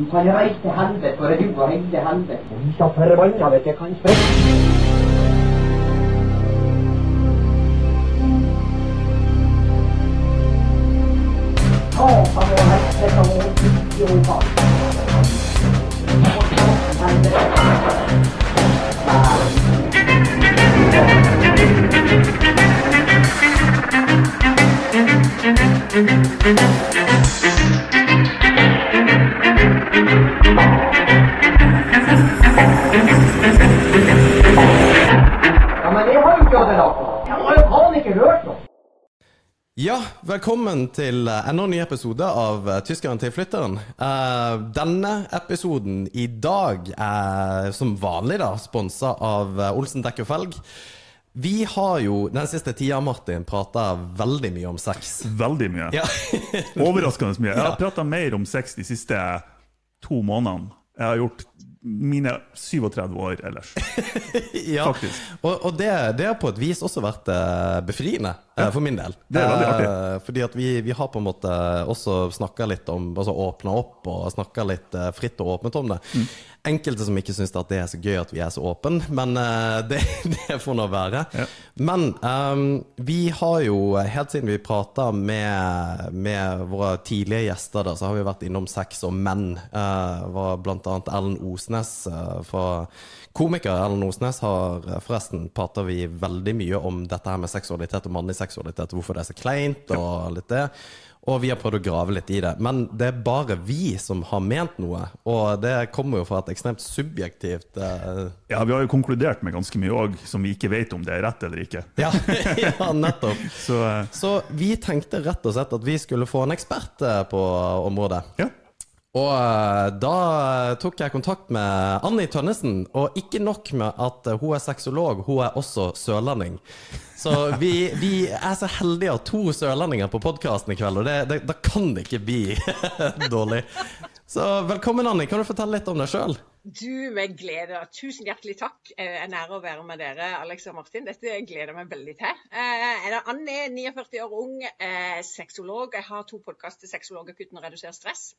Du kan reise til helvete, for du og hele helvete. Og vi skal forbanna vet jeg kan sprekke. Satan og helvete og ikke hørt noe. Ja, velkommen til eh, enda en ny episode av eh, Tyskeren til flytteren. Uh, denne episoden i dag er som vanlig da sponsa av Olsen dekk og felg. Vi har jo den siste tida, Martin, prata veldig mye om sex. Veldig mye. Ja. Overraskende mye. Jeg har prata mer om sex de siste to månedene. Jeg har gjort mine 37 år ellers. ja. Faktisk. Og, og det, det har på et vis også vært eh, befriende, ja. for min del. Det er veldig artig. Eh, fordi at vi, vi har på en måte også snakka litt om Altså åpna opp og snakka litt eh, fritt og åpent om det. Mm. Enkelte som ikke syns det er så gøy at vi er så åpne, men eh, det, det får nå være. Ja. Men um, vi har jo helt siden vi prata med, med våre tidlige gjester, da, så har vi vært innom sex og menn. Uh, var blant annet Ellen Osnes uh, fra Komiker Ellen Osnes har eh, forresten prater vi veldig mye om dette her med seksualitet og mannlig seksualitet, hvorfor det er så kleint og litt det. Og vi har prøvd å grave litt i det. Men det er bare vi som har ment noe. Og det kommer jo fra et ekstremt subjektivt uh... Ja, Vi har jo konkludert med ganske mye òg, som vi ikke vet om det er rett eller ikke. ja, ja, nettopp. Så uh... Så vi tenkte rett og slett at vi skulle få en ekspert eh, på området. ja. Og eh, da tok jeg kontakt med Anni Tønnesen, og ikke nok med at eh, hun er sexolog, hun er også sørlending. Så vi, vi er så heldige å ha to sørlendinger på podkasten i kveld, og det, det, da kan det ikke bli dårlig. Så velkommen, Anni. Kan du fortelle litt om deg sjøl? Du, med glede. Tusen hjertelig takk. Eh, En ære å være med dere, Alex og Martin. Dette gleder jeg meg veldig til. Anne Jeg er Anne, 49 år ung, eh, sexolog. Jeg har to podkaster, 'Sexologakutten' og 'Redusert stress'.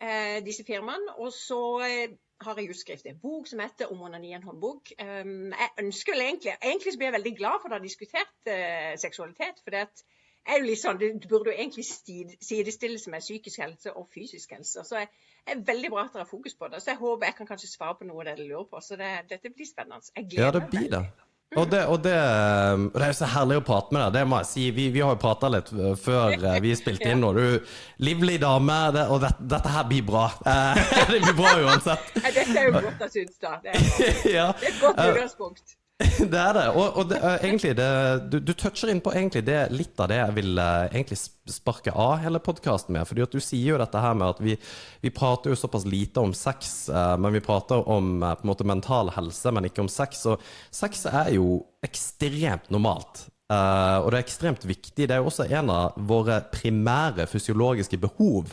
Eh, Disse firmaene. Og så eh, har jeg utskrevet en bok som heter 'Om onani en håndbok'. Eh, Jeg ønsker vel egentlig Egentlig så blir jeg veldig glad for å ha diskutert eh, seksualitet. for det at er jo litt sånn, Det burde jo egentlig sid- sidestilles med psykisk helse og fysisk helse. Så jeg er veldig bra at dere har fokus på det. Så jeg håper jeg kan kanskje svare på noe av det dere lurer på. Så det, dette blir spennende. Jeg gleder Ja, det blir det. Og det, og, det, og det er jo så herlig å prate med deg, det må jeg si. Vi, vi har jo prata litt eh, før eh, vi spilte inn, og du livlig dame, det, og det, dette her blir bra. Eh, det blir bra uansett. Ja, Dette er jo godt jeg syns, da. Det er, bra. det er et godt utgangspunkt. Det er det. Og, og det, er egentlig det, du, du toucher inn på det, litt av det jeg vil eh, egentlig sparke av hele podkasten med. fordi at du sier jo dette her med at vi, vi prater jo såpass lite om sex, eh, men vi prater om eh, på en måte mental helse, men ikke om sex. Og sex er jo ekstremt normalt. Eh, og det er ekstremt viktig. Det er jo også en av våre primære fysiologiske behov.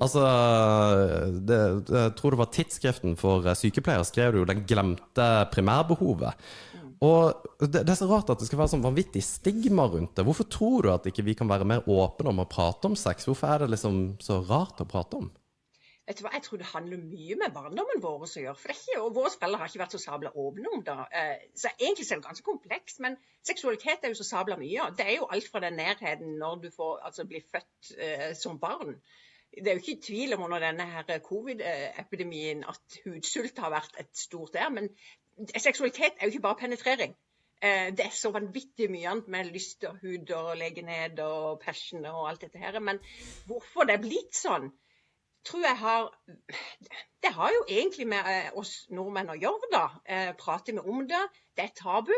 Altså, det, jeg tror det var Tidsskriften for sykepleiere skrev jo 'Den glemte primærbehovet'. Og det, det er så rart at det skal være sånn vanvittig stigma rundt det. Hvorfor tror du at ikke vi kan være mer åpne om å prate om sex? Hvorfor er det liksom så rart å prate om? Vet du hva, Jeg tror det handler mye med barndommen vår å gjøre. For ikke, og Våre foreldre har ikke vært så sabla åpne om det. Eh, Så egentlig er det ganske komplekst. Men seksualitet er jo så sabla mye. Det er jo alt fra den nærheten når du får, altså, blir født eh, som barn. Det er jo ikke tvil om under denne covid-epidemien at hudsult har vært et stort der. Men seksualitet er jo ikke bare penetrering. Eh, Det er så vanvittig mye annet med lyst og hud og legenhet og passion og alt dette her. Men hvorfor det er blitt sånn, tror jeg har Det har jo egentlig med eh, oss nordmenn å gjøre, da. Prate Prater vi om det? Det er tabu.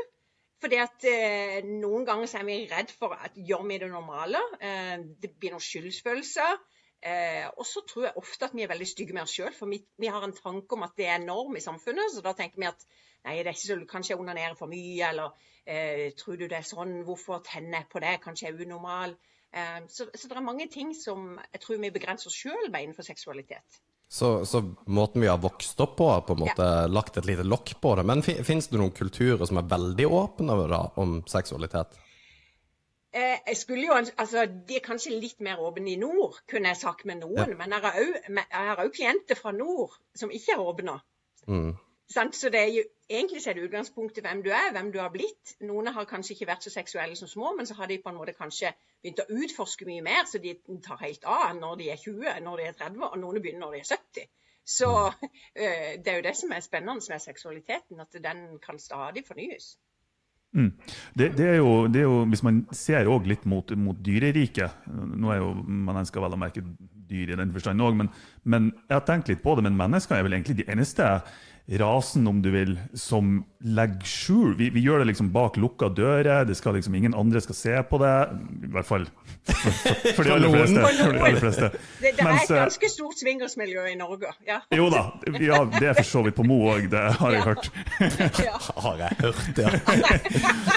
Fordi at eh, Noen ganger er vi redd for at gjør vi det normale. Eh, det blir noen skyldsfølelser. Eh, og så tror jeg ofte at vi er veldig stygge med oss sjøl, for vi, vi har en tanke om at det er norm i samfunnet. Så da tenker vi at nei, det er ikke så, kanskje jeg onanerer for mye, eller eh, tror du det er sånn, hvorfor tenner jeg på det, kanskje jeg er unormal. Eh, så, så det er mange ting som jeg tror vi begrenser oss sjøl med innenfor seksualitet. Så, så måten vi har vokst opp på, har på en måte lagt et lite lokk på det. Men finnes fins det noen kulturer som er veldig åpne om seksualitet? Eh, jeg skulle jo, altså, De er kanskje litt mer åpne i nord, kunne jeg sagt med noen. Ja. Men jeg har òg klienter fra nord som ikke er åpne. Mm. Så det er jo, egentlig så er det utgangspunktet hvem du er, hvem du har blitt. Noen har kanskje ikke vært så seksuelle som små, men så har de på en måte kanskje begynt å utforske mye mer, så de tar helt av når de er 20, når de er 30, og noen begynner når de er 70. Så mm. det er jo det som er spennende med seksualiteten, at den kan stadig fornyes. Det, det, er jo, det er jo, Hvis man ser også litt mot, mot dyreriket Nå er jo mennesker vel å merke dyr i den forstand òg, men, men jeg har tenkt litt på det. Men mennesker er vel egentlig de eneste rasen, om du vil, som legger skjul. Vi, vi gjør det liksom bak lukka dører. det skal liksom Ingen andre skal se på det. I hvert fall for, for, for de aller fleste. For de aller fleste. Det, det er et eh, ganske stort swingersmiljø i Norge. Ja. Jo da, ja, det er for så vidt på Mo òg, det har jeg Ja. hørt. Ja. Har jeg hørt, ja.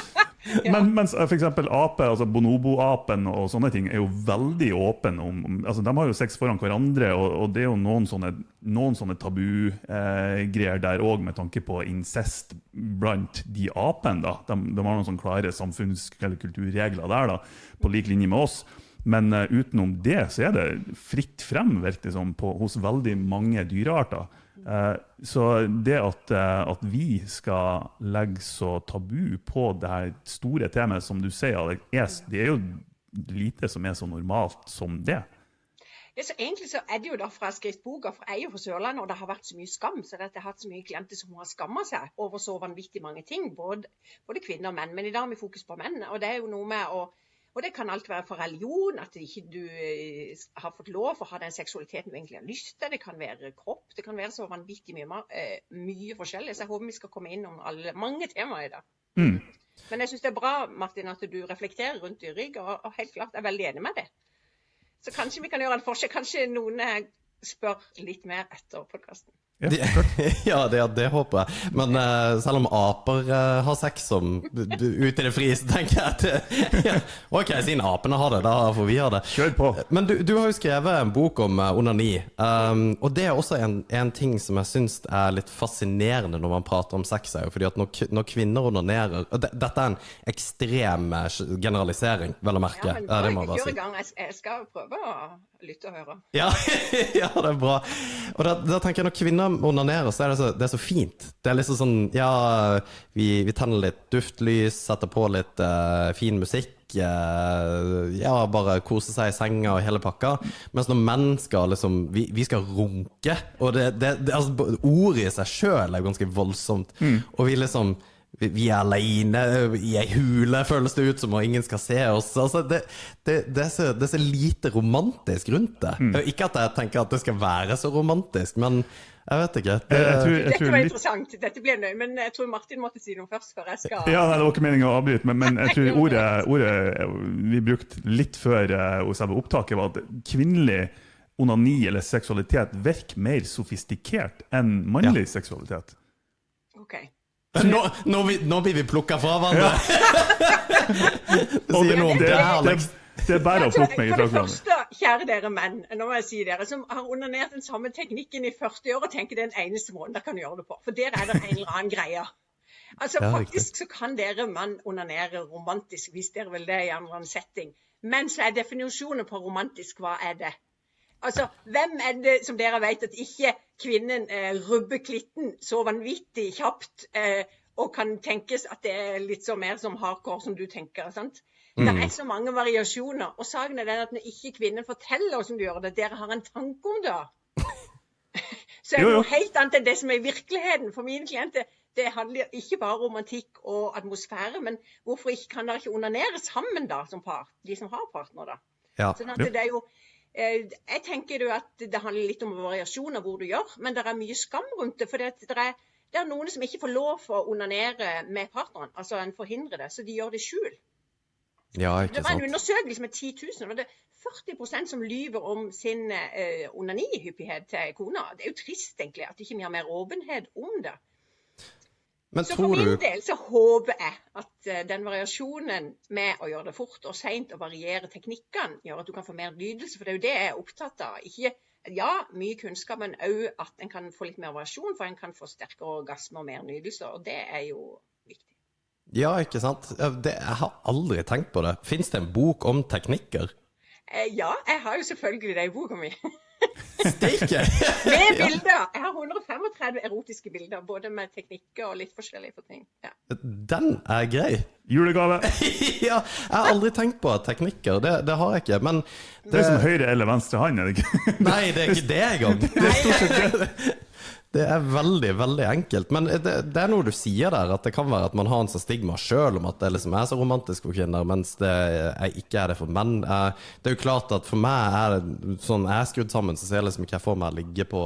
Men, mens f.eks. ape, altså bonobo-apen og sånne ting, er jo veldig åpen om, altså De har jo sex foran hverandre, og, og det er jo noen sånne, noen sånne tabugreier der òg, med tanke på incest blant de apene. da. De, de har noen sånne klare samfunns- eller kulturregler der, da, på lik linje med oss. Men uh, utenom det så er det fritt frem, virker det som, på, hos veldig mange dyrearter. Eh, så det at, eh, at vi skal legge så tabu på det her store temaet, som du sier, Alex, det er jo lite som er så normalt som det. Ja, så egentlig så er det jo derfor jeg har skrevet boka, for jeg er jo fra Sørlandet, og det har vært så mye skam. Så det at jeg har hatt så mye klienter som har skamma seg over så vanvittig mange ting. Både, både kvinner og menn. Men i dag har vi fokus på menn. Og det er jo noe med å og det kan alt være for religion, at ikke du ikke har fått lov å ha den seksualiteten du egentlig har lyst til. Det kan være kropp. Det kan være så vanvittig mye, eh, mye forskjellig. Så jeg håper vi skal komme innom alle, mange temaer i dag. Mm. Men jeg syns det er bra Martin, at du reflekterer rundt dyrrygg, og, og helt klart er veldig enig med det. Så kanskje vi kan gjøre en forskjell. Kanskje noen eh, spør litt mer etter podkasten. Ja, ja, det, det håper jeg. Men uh, selv om aper uh, har sex som ute i det frie, så tenker jeg at ja, OK, siden apene har det, da får vi ha det. Kjør på. Men du, du har jo skrevet en bok om uh, onani. Um, og det er også en, en ting som jeg syns er litt fascinerende når man prater om sex. er jo fordi at når, når kvinner onanerer og det, Dette er en ekstrem generalisering, vel å merke. Ja, men bare, det må jeg bare si. jeg skal prøve å lytte og høre. Ja, ja, det er bra. Og da, da tenker jeg når kvinner onanerer, så er det så, det er så fint. Det er liksom sånn Ja, vi, vi tenner litt duftlys, setter på litt uh, fin musikk. Uh, ja, bare kose seg i senga og hele pakka. Mens når menn skal liksom Vi, vi skal runke. Og det, det, det altså, ordet i seg sjøl er ganske voldsomt. Og vi liksom vi, er aleine i ei hule, føles det ut som, og ingen skal se oss. Altså, det, det, det, er så, det er så lite romantisk rundt det. Ikke at jeg tenker at det skal være så romantisk, men jeg vet ikke. Det, Jeg, jeg tror, Dette var litt interessant. Dette blir nøye, men jeg tror Martin måtte si noe først. før jeg skal... Ja, nei, Det var ikke meningen å avbryte, men, men jeg tror ordet, ordet vi brukte litt før eh, selve opptaket, var at kvinnelig onani eller seksualitet virker mer sofistikert enn mannlig seksualitet. Nå, nå, vi, nå blir vi plukka fra hverandre! Om det, det, det, det er bare å plukke meg i ifra hverandre. første, kjære dere menn, nå må jeg si dere, som har onanert den samme teknikken i 40 år og tenker det er den eneste måten dere kan gjøre det på. For der er det en eller annen greie. Altså, Ja, faktisk så kan dere mann onanere romantisk hvis dere vil det i en eller annen setting. Men så er definisjonen på romantisk, hva er det? Altså, Hvem er det som dere vet at ikke kvinnen eh, rubber klitten så vanvittig kjapt, eh, og kan tenkes at det er litt så mer som hardcore som du tenker? sant? Det er så mange variasjoner. Og saken er den at når ikke kvinnen forteller oss om du gjør det, dere har en tanke om det, så er det noe helt annet enn det som er virkeligheten. For mine klienter det handler ikke bare om romantikk og atmosfære, men hvorfor ikke kan dere ikke onanere sammen da, som par? De som har partner, da. Ja. Sånn at det er jo Jeg tenker jo at det handler litt om variasjon av hvor du gjør, men det er mye skam rundt det. For det, er, det er noen som ikke får lov å onanere med partneren. Altså en forhindrer det, så de gjør det i skjul. ja, Det var en undersøkelse med 10 000. og det er 40% som lyver om sin eh, onanihyppighet til kona. Det er jo trist egentlig at ikke vi har mer åpenhet om det. Men Så for min du del så håper jeg at eh, den variasjonen med å gjøre det fort og seint og variere teknikkene, gjør at du kan få mer nydelse. For det er jo det jeg er opptatt av. Ikke, ja, mye kunnskap, men òg at en kan få litt mer variasjon, for en kan få sterkere orgasme og mer nydelse. Og det er jo viktig. Ja, ikke sant? Det, jeg har aldri tenkt på det. Fins det en bok om teknikker? Eh, ja, jeg har jo selvfølgelig det i boka mi. Steike! Med bilder! Jeg har 135 erotiske bilder, både med teknikker og litt forskjellige for ting. Ja. Den er grei. Julegave. ja, jeg har aldri tenkt på teknikker, det, det har jeg ikke. Men Det er som høyre eller venstre hånd, er det ikke? Nei, det er ikke det engang. Det er stort sett det. Det er veldig, veldig enkelt. Men det, det er noe du sier der, at det kan være at man har en sånn stigma sjøl om at det liksom er så romantisk for kvinner, mens det er, ikke er det for menn. Eh, Det er jo klart at for meg er det sånn jeg er skrudd sammen, så ser jeg liksom ikke jeg for meg ligge på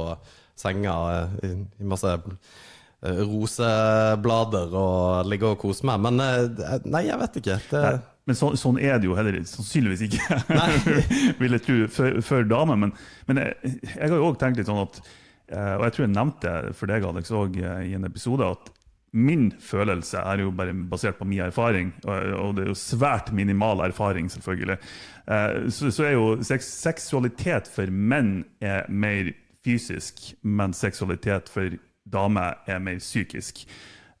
senga eh, i, i masse eh, roseblader og ligge og kose meg. Men nei, jeg vet ikke. Det, Nei, Men så, sånn er det jo heller sannsynligvis ikke, vil jeg tro, for, for damer. Men, men jeg, jeg har jo òg tenkt litt sånn at Og jeg tror jeg nevnte for deg, Alex, òg i en episode, at min følelse er jo bare basert på min erfaring, og, det er jo svært minimal erfaring, selvfølgelig. Eh, Så, er jo seksualitet for menn er mer fysisk, mens seksualitet for damer er mer psykisk.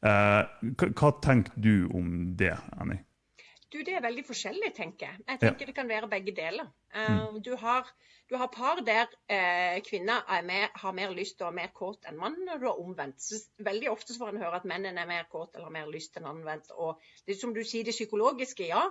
Eh, hva tenker du om det, Annie? Du, Det er veldig forskjellig, tenker jeg. Jeg tenker Det kan være begge deler. Mm. du, har, du har par der eh, kvinner er mer, har mer lyst og er mer kåt enn mannen, og du har omvendt. Så veldig ofte så får en høre at mennene er mer kåt eller har mer lyst enn anvendt. Og det som du sier, det psykologiske, ja.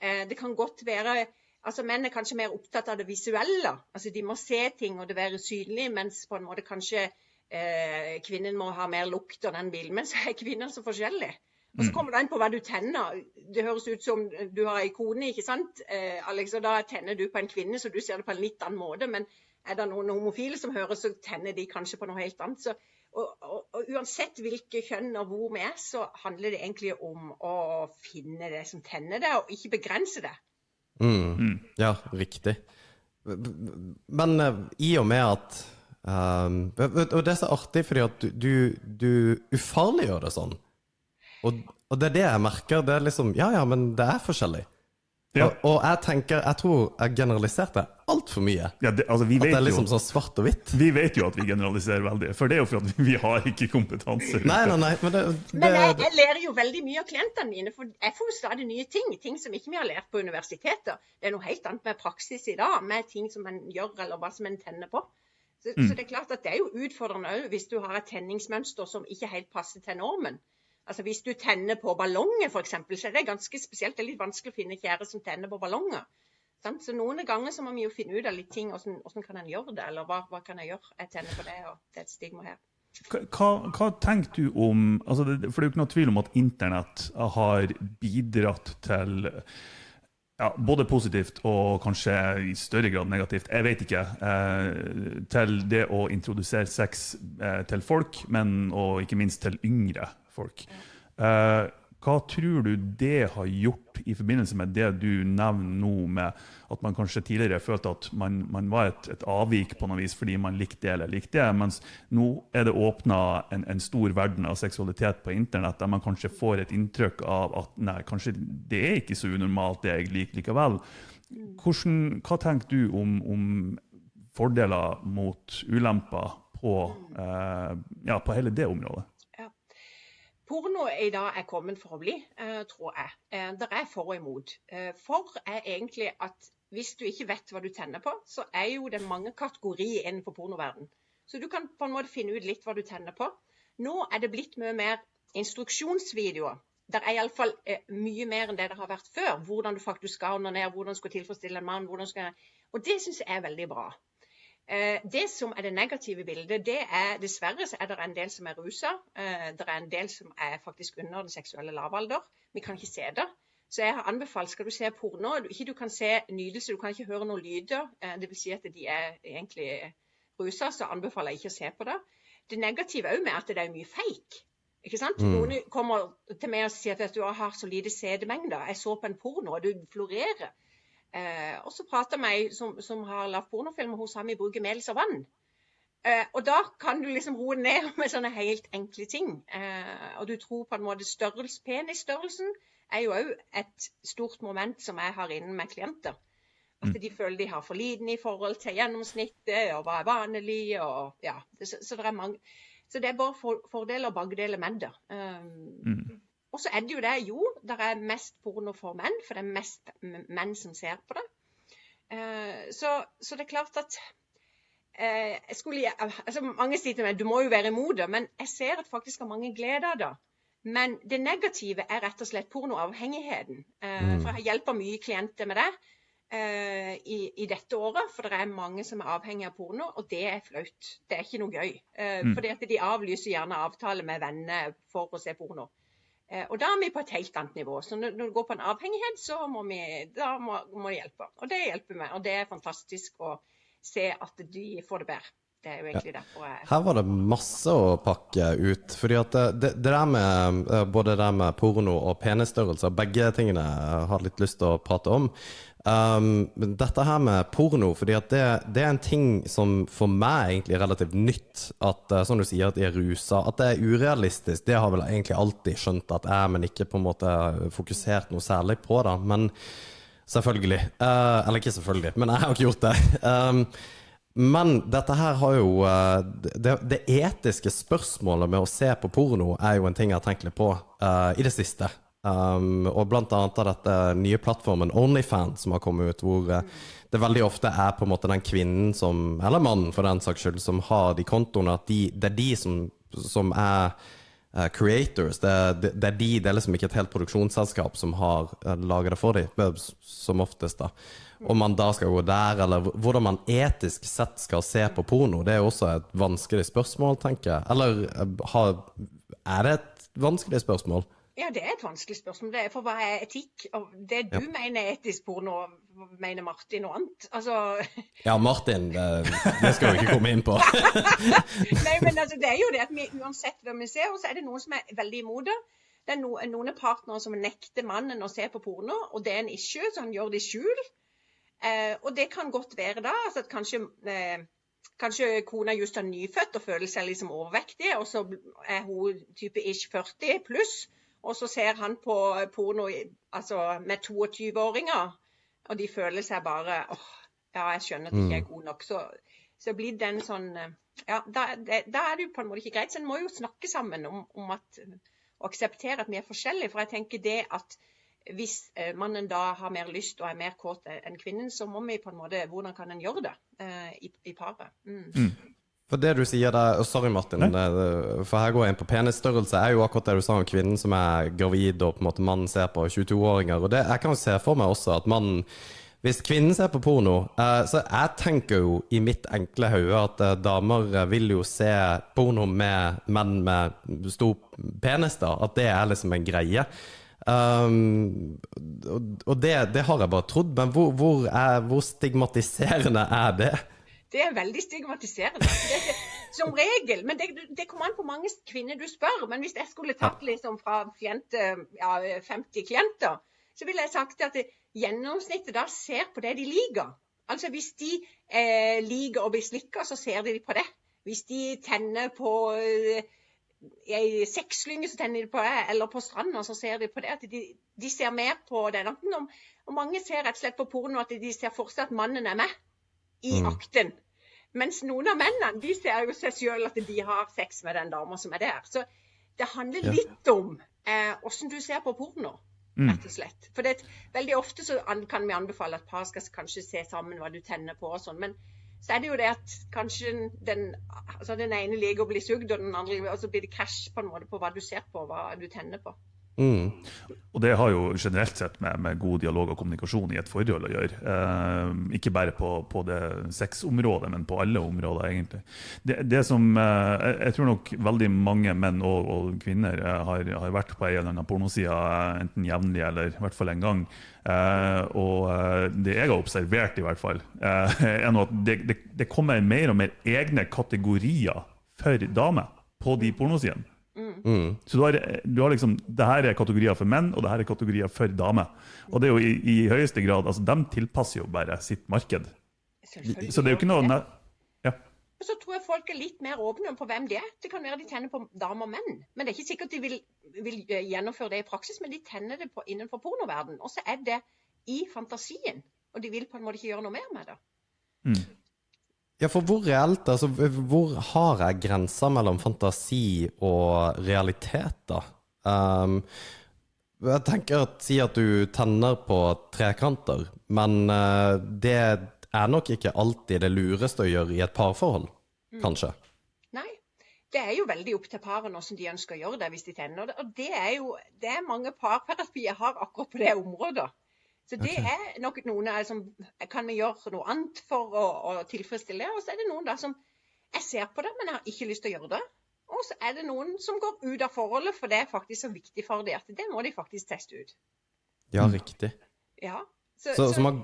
Eh, det kan godt være Altså, Menn er kanskje mer opptatt av det visuelle. Altså, De må se ting og det være synlig, mens på en måte kanskje eh, kvinnen må ha mer lukt og den bilen. Men så er kvinner så forskjellige. Og så kommer det an på hva du tenner. Det høres ut som du har ei kone, ikke sant, eh, Alex, og da tenner du på en kvinne, så du ser det på en litt annen måte. Men er det noen homofile som hører, så tenner de kanskje på noe helt annet. Så, og, og, og uansett hvilke kjønn og hvor vi er, så handler det egentlig om å finne det som tenner det, og ikke begrense det. Mm. Ja, riktig. Men eh, i og med at um, Og det er så artig, fordi at du, du, du ufarliggjør det sånn. Og, og det er det jeg merker. Det er liksom Ja ja, men det er forskjellig. Ja. Og, og jeg tenker Jeg tror jeg generaliserte altfor mye. Ja, det, altså, vi, At det er liksom jo, sånn svart og hvitt. vi vet jo at vi generaliserer veldig, for det er jo for at vi har ikke kompetanse. Nei, nei, nei, men det, Men jeg, jeg lærer jo veldig mye av klientene mine, for jeg får jo stadig nye ting. Ting som ikke vi har lært på universiteter. Det er noe helt annet med praksis i dag, med ting som en gjør, eller hva som en tenner på. Så, så det er klart at det er jo utfordrende òg hvis du har et tenningsmønster som ikke helt passer til normen. Altså Hvis du tenner på ballonger, f.eks., så er det ganske spesielt. Det er litt vanskelig å finne kjære som tenner på ballonger. Sant? Så noen ganger så må vi jo finne ut av litt ting. Hvordan, hvordan kan en gjøre det, eller hva, hva kan jeg gjøre? Jeg tenner på det, og det er et stigma her. Hva, hva tenker du om altså det, For det er jo ikke noe tvil om at internett har bidratt til ja, både positivt og kanskje i større grad negativt, jeg vet ikke, eh, til det å introdusere sex eh, til folk, men og ikke minst til yngre folk. Eh, hva tror du det har gjort i forbindelse med det du nevner nå, med at man kanskje tidligere følte at man, man var et, et avvik på noe vis fordi man likte det eller likte det, mens nå er det åpna en, en stor verden av seksualitet på internett, der man kanskje får et inntrykk av at nei, kanskje det er ikke så unormalt det jeg liker likevel. Hvordan, hva tenker du om, om fordeler mot ulemper på, eh, ja, på hele det området? Porno i dag er kommet for å bli, eh, tror jeg. Eh, det er for og imot. Eh, for er egentlig at hvis du ikke vet hva du tenner på, så er jo det mange kategorier innenfor pornoverden. Så du kan på en måte finne ut litt hva du tenner på. Nå er det blitt mye mer instruksjonsvideoer. Det er iallfall mye mer enn det det har vært før. Hvordan du faktisk skal onanere, hvordan du skal tilfredsstille en mann. skal... Og det syns jeg er veldig bra. Eh, det som er det negative bildet, det er dessverre så er det en del som er rusa. Eh, det er en del som er faktisk under den seksuelle lavalder. Vi kan ikke se det. Så jeg har anbefalt, skal du se porno, ikke du kan se nytelse, du kan ikke høre noen lyder. Dvs. det vil si at de er egentlig rusa, så anbefaler jeg ikke å se på det. Det negative òg med at det er mye fake. Ikke sant? Mm. Noen kommer til meg og sier at du har så lite CD-mengder. Jeg så på en porno, og du florerer. Eh, og så prater jeg som, som har lagd pornofilmer, hun sa vi bruker melis og vann. Eh, og da kan du liksom roe ned med sånne helt enkle ting. Eh, og du tror på en måte størrelse, Penisstørrelsen er jo òg et stort moment som jeg har inne med klienter. At de føler de har for liten i forhold til gjennomsnittet, og hva er vanlig, og ja. Så, så det er mange så det er bare for, fordeler og bakdeler med det. Um, Mm. Og så er det jo det, jo, det er mest porno for menn, for det er mest menn som ser på det. Uh, så, så, det er klart at jeg skulle, altså Mange sier til meg du må jo være imot det, men jeg ser at faktisk har mange glede av det. Men det negative er rett og slett pornoavhengigheten. Uh, mm. For jeg hjelper mye klienter med det. I, i, dette året, for det er mange som er avhengig av porno, og det er flaut. Det er ikke noe gøy. Mm. fordi at de avlyser gjerne avtale med venner for å se porno. Uh, og da er vi på et helt annet nivå. Så når, det går på en avhengighet, så må vi da må, må det hjelpe. Og det hjelper meg. Og det er fantastisk å se at de får det bedre. Det er jo egentlig ja. derfor jeg Her var det masse å pakke ut. fordi at det, det, det der med både det med porno og penisstørrelser, begge tingene jeg har litt lyst til å prate om. Um, dette her med porno, fordi det, det, er en ting som for meg egentlig er relativt nytt. At uh, som du sier, at de er rusa. At det er urealistisk, det har vel egentlig alltid skjønt at jeg, men ikke på en måte fokusert noe særlig på det. Men selvfølgelig. Uh, eller ikke selvfølgelig, men jeg har ikke gjort det. Um, men dette her har jo uh, det, det, etiske spørsmålet med å se på porno er jo en ting jeg har tenkt litt på i det siste. Um, og blant annet av dette nye plattformen Onlyfans som har kommet ut, hvor uh, det veldig ofte er på en måte den kvinnen som, eller mannen for den saks skyld, som har de kontoene. At de, det er de som, som er uh, creators. Det, det, det, er de, det er liksom ikke et helt produksjonsselskap som har uh, laget det for dem, som oftest. da. Om man da skal gå der, eller hvordan man etisk sett skal se på porno, det er også et vanskelig spørsmål, tenker jeg. Eller har, er det et vanskelig spørsmål? Ja, det er et vanskelig spørsmål. Det er for hva er etikk? Og det du ja. mener er etisk porno, mener Martin noe annet? Altså... Ja, Martin, det, det, skal vi ikke komme inn på. Nei, men altså, det er jo det at vi, uansett hva vi ser, så er det noen som er veldig imot det. Det er no, noen partnere som nekter mannen å se på porno, og det er en issue, så han gjør det i skjul. Eh, og det kan godt være da altså at kanskje eh, Kanskje kona just er nyfødt og føler seg liksom overvektig, og så er hun type ish 40 pluss. Og så ser han på porno altså med 22-åringer, og de føler seg bare åh, ja, jeg skjønner at jeg ikke er mm. god nok. Så, så blir den sånn Ja, da, det, da, er det jo på en måte ikke greit. Så en må jo snakke sammen om, om at, og akseptere at vi er forskjellige. For jeg tenker det at hvis eh, mannen da har mer lyst og er mer kåt enn kvinnen, så må vi på en måte Hvordan kan en gjøre det eh, i, i paret? Mm. Mm. For det du sier der, Sorry, Martin. Det, for her går jeg inn på penisstørrelse. er jo akkurat det du sa om kvinnen som er gravid, og på en måte mannen ser på 22-åringer. Og det, Jeg kan jo se for meg også at mannen Hvis kvinnen ser på porno eh, Så jeg tenker jo i mitt enkle hode at eh, damer vil jo se porno med menn med stor penis, da. At det er liksom en greie. Um, og det, det, har jeg bare trodd. Men hvor, hvor, er, hvor stigmatiserende er det? Det er veldig stigmatiserende. Det, som regel. Men det, det, kommer an på mange kvinner du spør. Men hvis jeg skulle tatt liksom fra kliente, ja, 50 klienter, så ville jeg sagt at gjennomsnittet da ser på det de liker. Altså hvis de eh, liker å bli slikka, så ser de på det. Hvis de tenner på eh, ei sexslynge, så tenner de på det. Eller på stranda, så ser de på det. At de, de ser mer på det. Og mange ser rett og slett på porno at de ser for seg at mannen er med i mm. akten. Mens noen av mennene de ser jo seg sjøl at de har sex med den dama som er der. Så det handler litt om åssen eh, du ser på porno, mm. rett og slett. For det, veldig ofte så kan vi anbefale at par skal kanskje se sammen hva du tenner på og sånn. Men så er det jo det at kanskje den, altså den ene liker å bli sugd, og den andre og så blir det krasj på en måte på hva du ser på, hva du tenner på. Mm. Og det har jo generelt sett med, med, god dialog og kommunikasjon i et forhold å gjøre. Eh, ikke bare på, på det sexområdet, men på alle områder, egentlig. Det, det som eh, Jeg tror nok veldig mange menn og, og kvinner eh, har, har, vært på en eller annen pornoside, eh, enten jevnlig eller i hvert fall en gang. Eh, og eh, det jeg har observert, i hvert fall, er at det, det, det kommer mer og mer egne kategorier for damer på de pornosidene. Mm. Så du har, du har, liksom det her er kategorier for menn, og det her er kategorier for damer. Og det er jo i, i høyeste grad altså De tilpasser jo bare sitt marked. Så det er jo ikke noe ja. Så tror jeg folk er litt mer åpne på hvem de er. Det kan være de tenner på damer og menn. Men det er ikke sikkert de vil, vil eh, gjennomføre det i praksis, men de tenner det på, innenfor pornoverdenen. Og så er det i fantasien. Og de vil på en måte ikke gjøre noe mer med det. Mm. Ja, for hvor reelt, altså hvor har jeg grensa mellom fantasi og realitet, da? Um, Jeg tenker at Si at du tenner på trekanter, men uh, det er nok ikke alltid det lureste å gjøre i et parforhold, kanskje? Nei. Det er jo veldig opp til paret hvordan de ønsker å gjøre det hvis de tenner det. Og det er jo det er mange parterapier har akkurat på det området. Så det er nok noen av som Kan vi gjøre noe annet for å, å tilfredsstille det? Og så er det noen da som Jeg ser på det, men jeg har ikke lyst til å gjøre det. Og så er det noen som går ut av forholdet, for det er faktisk så viktig for dem at det må de faktisk teste ut. Ja, riktig. Ja. Så, Så, så, man,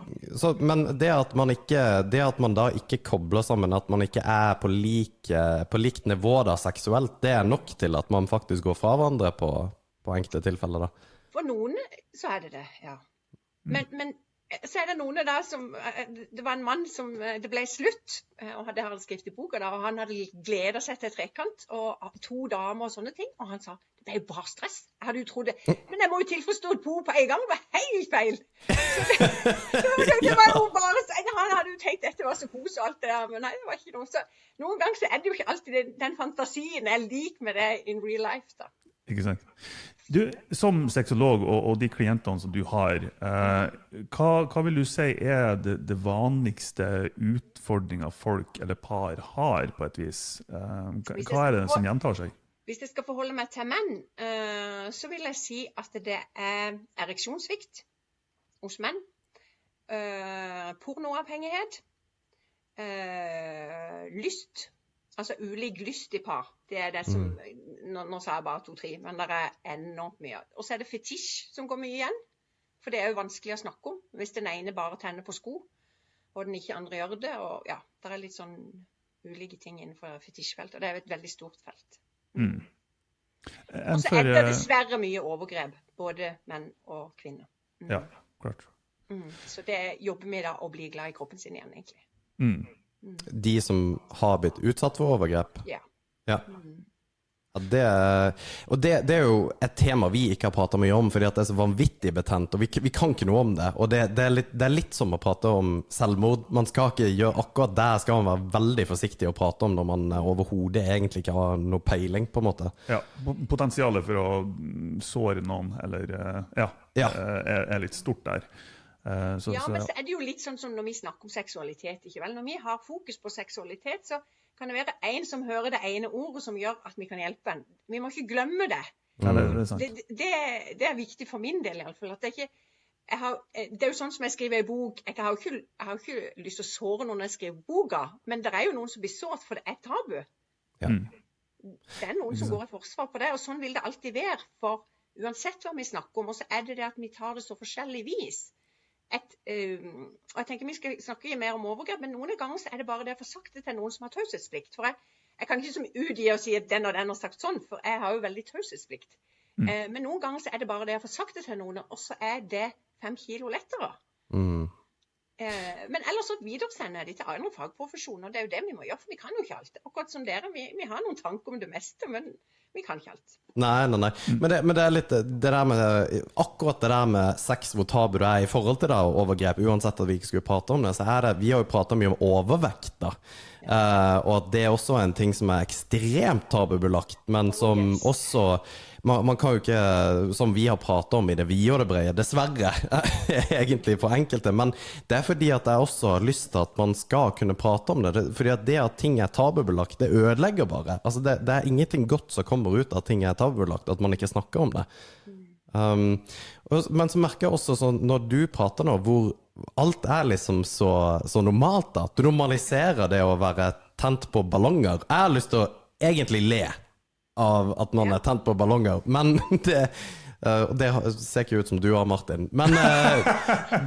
men det at, man ikke, det at man da ikke kobler sammen, at man ikke er på, like, på likt nivå da seksuelt, det er nok til at man faktisk går fra hverandre på, på enkelte tilfeller, da? For noen så er det det, ja. Men, men så er det noen der som eh, Det var en mann som eh, Det ble slutt, eh, og det har han skrevet i boka, og han hadde gleda seg til trekant og to damer og sånne ting. Og han sa det ble jo bare stress. Jeg hadde jo trodd det. Men jeg må jo tilforstå to på en gang. Det var helt feil. Det, det, det var jo bare Han hadde jo tenkt dette var så kos og alt det der, men nei, det var ikke noe. Så noen ganger så er det jo ikke alltid den, den fantasien er lik med det in real life, da. Ikke sant? Du, Som sexolog og, og de klientene som du har, eh, hva, hva vil du si er det, det vanligste utfordringa folk eller par har, på et vis? Eh, hva, er det som gjentar seg? Hvis jeg skal forholde meg til menn, eh, så vil jeg si at det er ereksjonssvikt hos menn. eh, pornoavhengighet. eh, lyst. Altså ulik lyst i par. Det er det som Nå, nå sa jeg bare to-tre, men det er enormt mye. Og så er det fetisj som går mye igjen. For det er jo vanskelig å snakke om hvis den ene bare tenner på sko, og den ikke andre gjør det. Og ja, det er litt sånn ulike ting innenfor fetisjfeltet. Og det er jo et veldig stort felt. Mm. Og så er det dessverre mye overgrep, både menn og kvinner. Mm. Ja, klart. Mm. Så det jobber vi da å bli glad i kroppen sin igjen, egentlig. Mm. De som har blitt utsatt for overgrep? Yeah. Ja. ja det, og det, det, er jo et tema vi ikke har prata mye om, fordi at det er så vanvittig betent. Og vi, vi kan ikke noe om det. Og det, det, er litt, det, er litt, som å prate om selvmord. Man skal ikke gjøre Akkurat der skal man være veldig forsiktig å prate om når man overhodet egentlig ikke har noe peiling, på en måte. Ja, Potensialet for å såre noen, eller Ja, Ja. Er, er litt stort der. Eh, Så, ja, men så er det jo litt sånn som når vi snakker om seksualitet. ikke vel? Når vi har fokus på seksualitet, så kan det være en som hører det ene ordet som gjør at vi kan hjelpe en. Vi må ikke glemme det. ja, det, det er. Det, det, det er viktig for min del iallfall. At det ikke har, det er jo sånn som jeg skriver i bok. Jeg har jo ikke, jeg har ikke lyst til å såre noen når jeg skriver boka, men det er jo noen som blir sårt, for det er tabu. Ja. Det er noen som går i forsvar på det, og sånn vil det alltid være. For uansett hva vi snakker om, og så er det det at vi tar det så forskjellig vis. Et, um, og jeg tenker Vi skal snakke mer om overgrep, men noen ganger er det bare det å få sagt det til noen som har taushetsplikt. For jeg, jeg kan ikke som utgi og si at den og den har sagt sånn, for jeg har jo veldig taushetsplikt. Eh, men noen ganger så er det bare det å få sagt det til noen, og så er det fem kilo lettere. Mm. Eh, men ellers så videresender de til andre fagprofesjoner. Det er jo det vi må gjøre, for vi kan jo ikke alt. Akkurat som dere, vi, vi har noen tanker om det meste, men vi kan ikke alt. Nei, nei, nei. Men det, men det er litt det der med Akkurat det der med sex, hvor tabu det er i forhold til det og overgrep, uansett at vi ikke skulle prate om det, så er det Vi har jo prata mye om overvekt, da. Eh, og at det er også en ting som er ekstremt tabubelagt, men som Yes. også man, man kan jo ikke, som vi har prata om i det vide og det brede, dessverre, egentlig for enkelte, men det er fordi at jeg også har lyst til at man skal kunne prate om det. fordi at det at ting er tabubelagt, det ødelegger bare. Altså det, det er ingenting godt som kommer ut av at ting er tabubelagt, at man ikke snakker om det. Um, og, men så merker jeg også sånn, når du prater nå, hvor alt er liksom så, så normalt, da. Du normaliserer det å være tent på ballonger. Jeg har lyst til å egentlig le av at man Ja. er tent på ballonger, men det eh, og det ser ikke ut som du har, Martin. Men eh,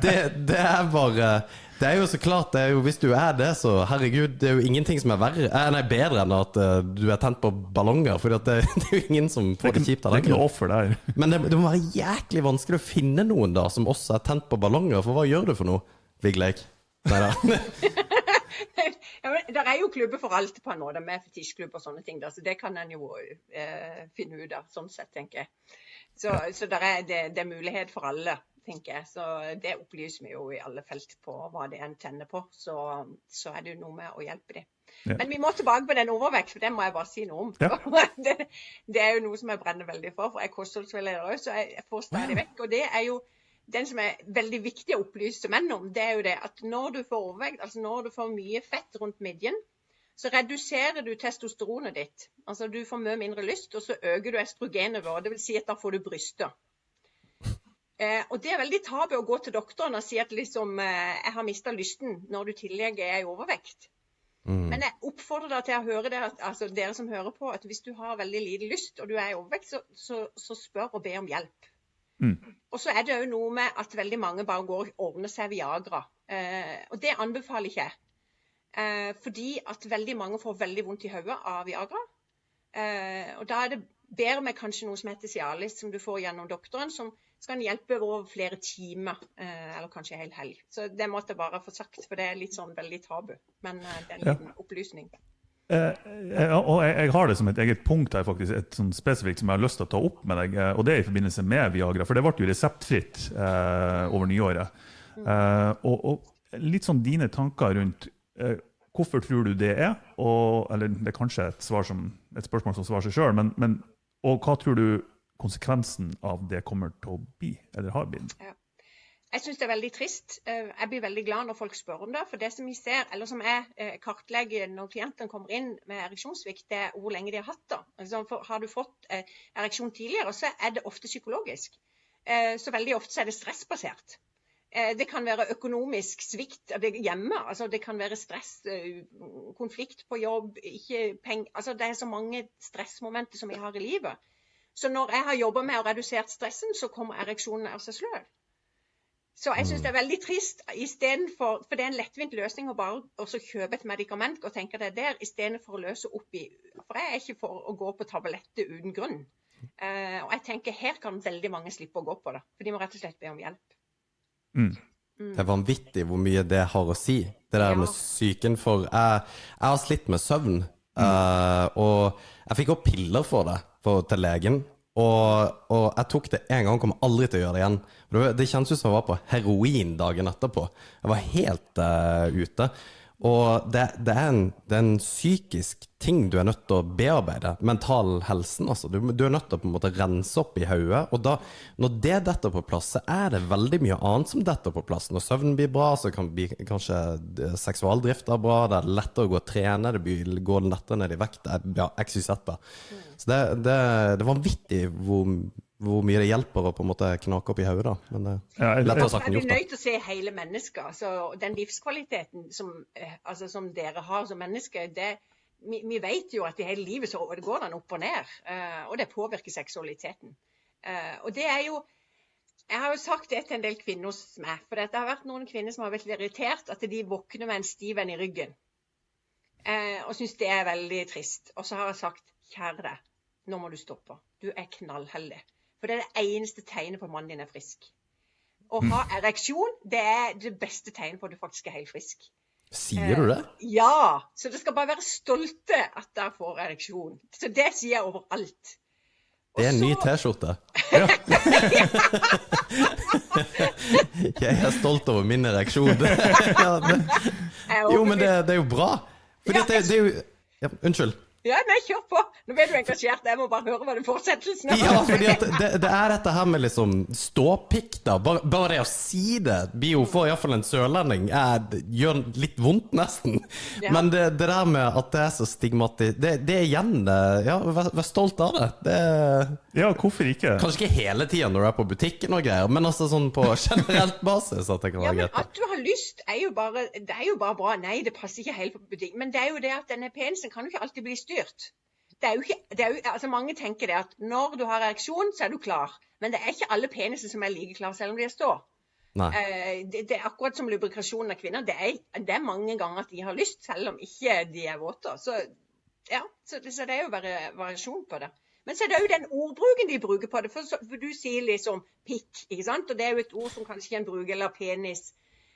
det, det er bare Det er jo så klart, det er jo, hvis du er det, så herregud, det er jo ingenting som er verre, eh, nei, bedre enn at du er tent på ballonger. For det, det er jo ingen som får det ikke, kjipt det av er den ikke grunn. offer der. Men det, det må være jæklig vanskelig å finne noen da som også er tent på ballonger, for hva gjør du for noe, Vigleik? Nei men Det er jo klubber for alt på måte, med fetisjklubb og sånne ting. Da, så det kan en jo eh, finne ut av, sånn sett, tenker jeg. Så, så der er, det, det er mulighet for alle. tenker jeg. Så det opplyser vi jo i alle felt på hva det er en tenner på. Så, så er det jo noe med å hjelpe dem. Ja. Men vi må tilbake på den overvekt, for det må jeg bare si noe om. Ja. det, det er jo noe som jeg brenner veldig for, for jeg er kostholdsveileder òg, så jeg får stadig vekk. Og det er jo den som er veldig viktig å opplyse menn om, det er jo det at når du får overvekt, altså når du får mye fett rundt midjen, så reduserer du testosteronet ditt. Altså du får mye mindre lyst, og så øker du østrogenivået. Det vil si at da får du bryster. Eh, og det er veldig tabu å gå til doktoren og si at liksom, eh, jeg har mista lysten, når du i tillegg er i overvekt. Mm. Men jeg oppfordrer deg til å høre det, altså dere som hører på, at hvis du har veldig lite lyst og du er i overvekt, så, så, så spør og be om hjelp. Mm. Og så er det òg noe med at veldig mange bare går og ordner seg Viagra. Eh, og det anbefaler ikke jeg. Eh, fordi at veldig mange får veldig vondt i hodet av Viagra. Eh, og da er det bedre med kanskje noe som heter Cialis, som du får gjennom doktoren, som skal hjelpe over flere timer, eh, eller kanskje en hel helg. Så det måtte jeg bare få sagt, for det er litt sånn veldig tabu. Men eh, det er en Ja. liten opplysning. Eh, eh, og jeg, jeg har det som et eget punkt her, faktisk, et sånn spesifikt som jeg har lyst til å ta opp med deg. eh, Og det er i forbindelse med Viagra, for det ble jo reseptfritt eh, over nyåret. Eh, og, og litt sånn dine tanker rundt hvorfor tror du det er? Og, eller det er kanskje et, som, et spørsmål som svarer seg sjøl, men, men og hva tror du konsekvensen av det kommer til å bli, eller har blitt? Jeg syns det er veldig trist. Eh, Jeg blir veldig glad når folk spør om det. For det som vi ser, eller som jeg eh, kartlegger når klientene kommer inn med ereksjonssvikt, det er hvor lenge de har hatt det. Altså, har du fått eh, ereksjon tidligere, så er det ofte psykologisk. Så veldig ofte så er det stressbasert. Det kan være økonomisk svikt hjemme. altså Det kan være stress, konflikt på jobb, ikke penger altså Det er så mange stressmomenter som vi har i livet. Så når jeg har jobba med å redusere stressen, så kommer ereksjonen av seg sjøl. Så jeg syns det er veldig trist, for, for det er en lettvint løsning å bare også kjøpe et medikament og tenke det er der, istedenfor å løse opp i For jeg er ikke for å gå på tabletter uten grunn. Eh, og jeg tenker her kan veldig mange slippe å gå på det. For de må rett og slett be om hjelp. Mm. Det er vanvittig hvor mye det har å si, det der Ja. med psyken. For jeg, jeg har slitt med søvn, eh, og jeg fikk opp piller for det for, til legen. Og, og jeg tok det en gang, kommer aldri til å gjøre det igjen. Det, det kjennes ut som jeg var på heroin dagen etterpå. Jeg var helt uh, ute. Og det, det, er en, det er en psykisk ting du er nødt til å bearbeide. Mental helsen, altså. Du, du er nødt til å på en måte rense opp i hodet. Og da, når det detter på plass, så er det veldig mye annet som detter på plass. Når søvnen blir bra, så kan bli, kanskje eh, seksualdrifta bra. Det er lettere å gå og trene, det blir, går lettere ned i vekt. Det er- Ja, XYZ. Så det, det, det er vanvittig hvor, hvor mye det hjelper å på en måte knake opp i hodet. da. Men det Ja, er jeg- lettere Jeg sagt enn gjort. da. nødt til å se hele mennesket. Altså, den livskvaliteten som, eh, altså, som dere har som mennesker, det, vi, vi vet jo at i hele livet så går den opp og ned. eh, og det påvirker seksualiteten. Eh, og det er jo Jeg har jo sagt det til en del kvinner hos meg. For det har vært noen kvinner som har blitt irritert at de våkner med en stiv en i ryggen. Eh, og syns det er veldig trist. Og så har jeg sagt kjære deg, nå må du stoppe. Du er knallheldig. For det er det eneste tegnet på at mannen din er frisk. Å ha ereksjon det er det beste tegnet på at du faktisk er helt frisk. Sier du det? Ja! Så det skal bare være stolte at dere får ereksjon. Så det sier jeg overalt. Og Det er en ny T-skjorte. Jeg er stolt over min ereksjon. Ja, jo, men det, det er jo bra. For Ja, det, det er jo ja, Unnskyld. Ja, nei, kjør på. Nå ble du engasjert. Jeg må bare høre hva det fortsettelsen er. Ja, fordi at det, det er dette her med liksom ståpikk, da. Bare, bare det å si det blir jo for iallfall en sørlending er, gjør litt vondt, nesten. Ja. Men det, det der med at det er så stigmatisk Det, det er igjen eh, Ja, vær, vær stolt av det. det Ja, hvorfor ikke? kanskje ikke hele tida når du er på butikken og greier, men altså sånn på generelt basis at det kan være Ja, men greit. At du har lyst, er jo bare, det er jo bare bra. Nei, det passer ikke helt på butikk. Men det er jo det at denne penisen kan jo ikke alltid bli styrt. Det er jo ikke, det er jo, altså Mange tenker det at når du har ereksjon, så er du klar. Men det er ikke alle peniser som er like klare, selv om de står. Nei. Eh, det, det er akkurat som lubrikasjonen av kvinner. Det er, det er mange ganger at de har lyst, selv om ikke de er våte. Så, ja, så, det, så det er jo bare variasjon på det. Men så er det jo den ordbruken de bruker på det. For, for du sier liksom pikk, ikke sant? Og det er jo et ord som kanskje en bruker, eller penis.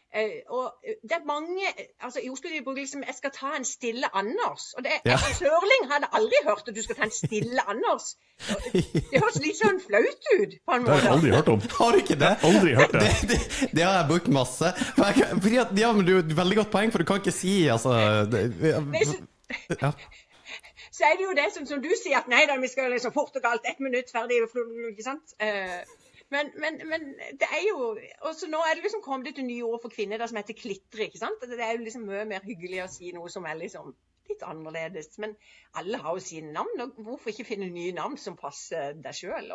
Eh, og det er mange altså I Oslo de bruker liksom 'jeg skal ta en stille Anders'. Og det, Ja. en sørling hadde aldri hørt at du skal ta en stille Anders. Det høres litt sånn flaut ut, på en Det har jeg aldri hørt om. Har du ikke det? Aldri hørt det. Det, det, det har jeg brukt masse. For jeg, kan- fordi at, ja, men du, har Veldig godt poeng, for du kan ikke si altså det, ja. så er det jo det som, som du sier, at nei da, vi skal liksom fort og galt, ett minutt, ferdig, ikke sant? Eh, men, men, men det er jo og så Nå er det liksom kommet et nye ord for kvinner da, som heter klitre. ikke sant? Det er jo liksom mye mer hyggelig å si noe som er liksom litt annerledes. Men alle har jo sine navn, og hvorfor ikke finne nye navn som passer deg sjøl?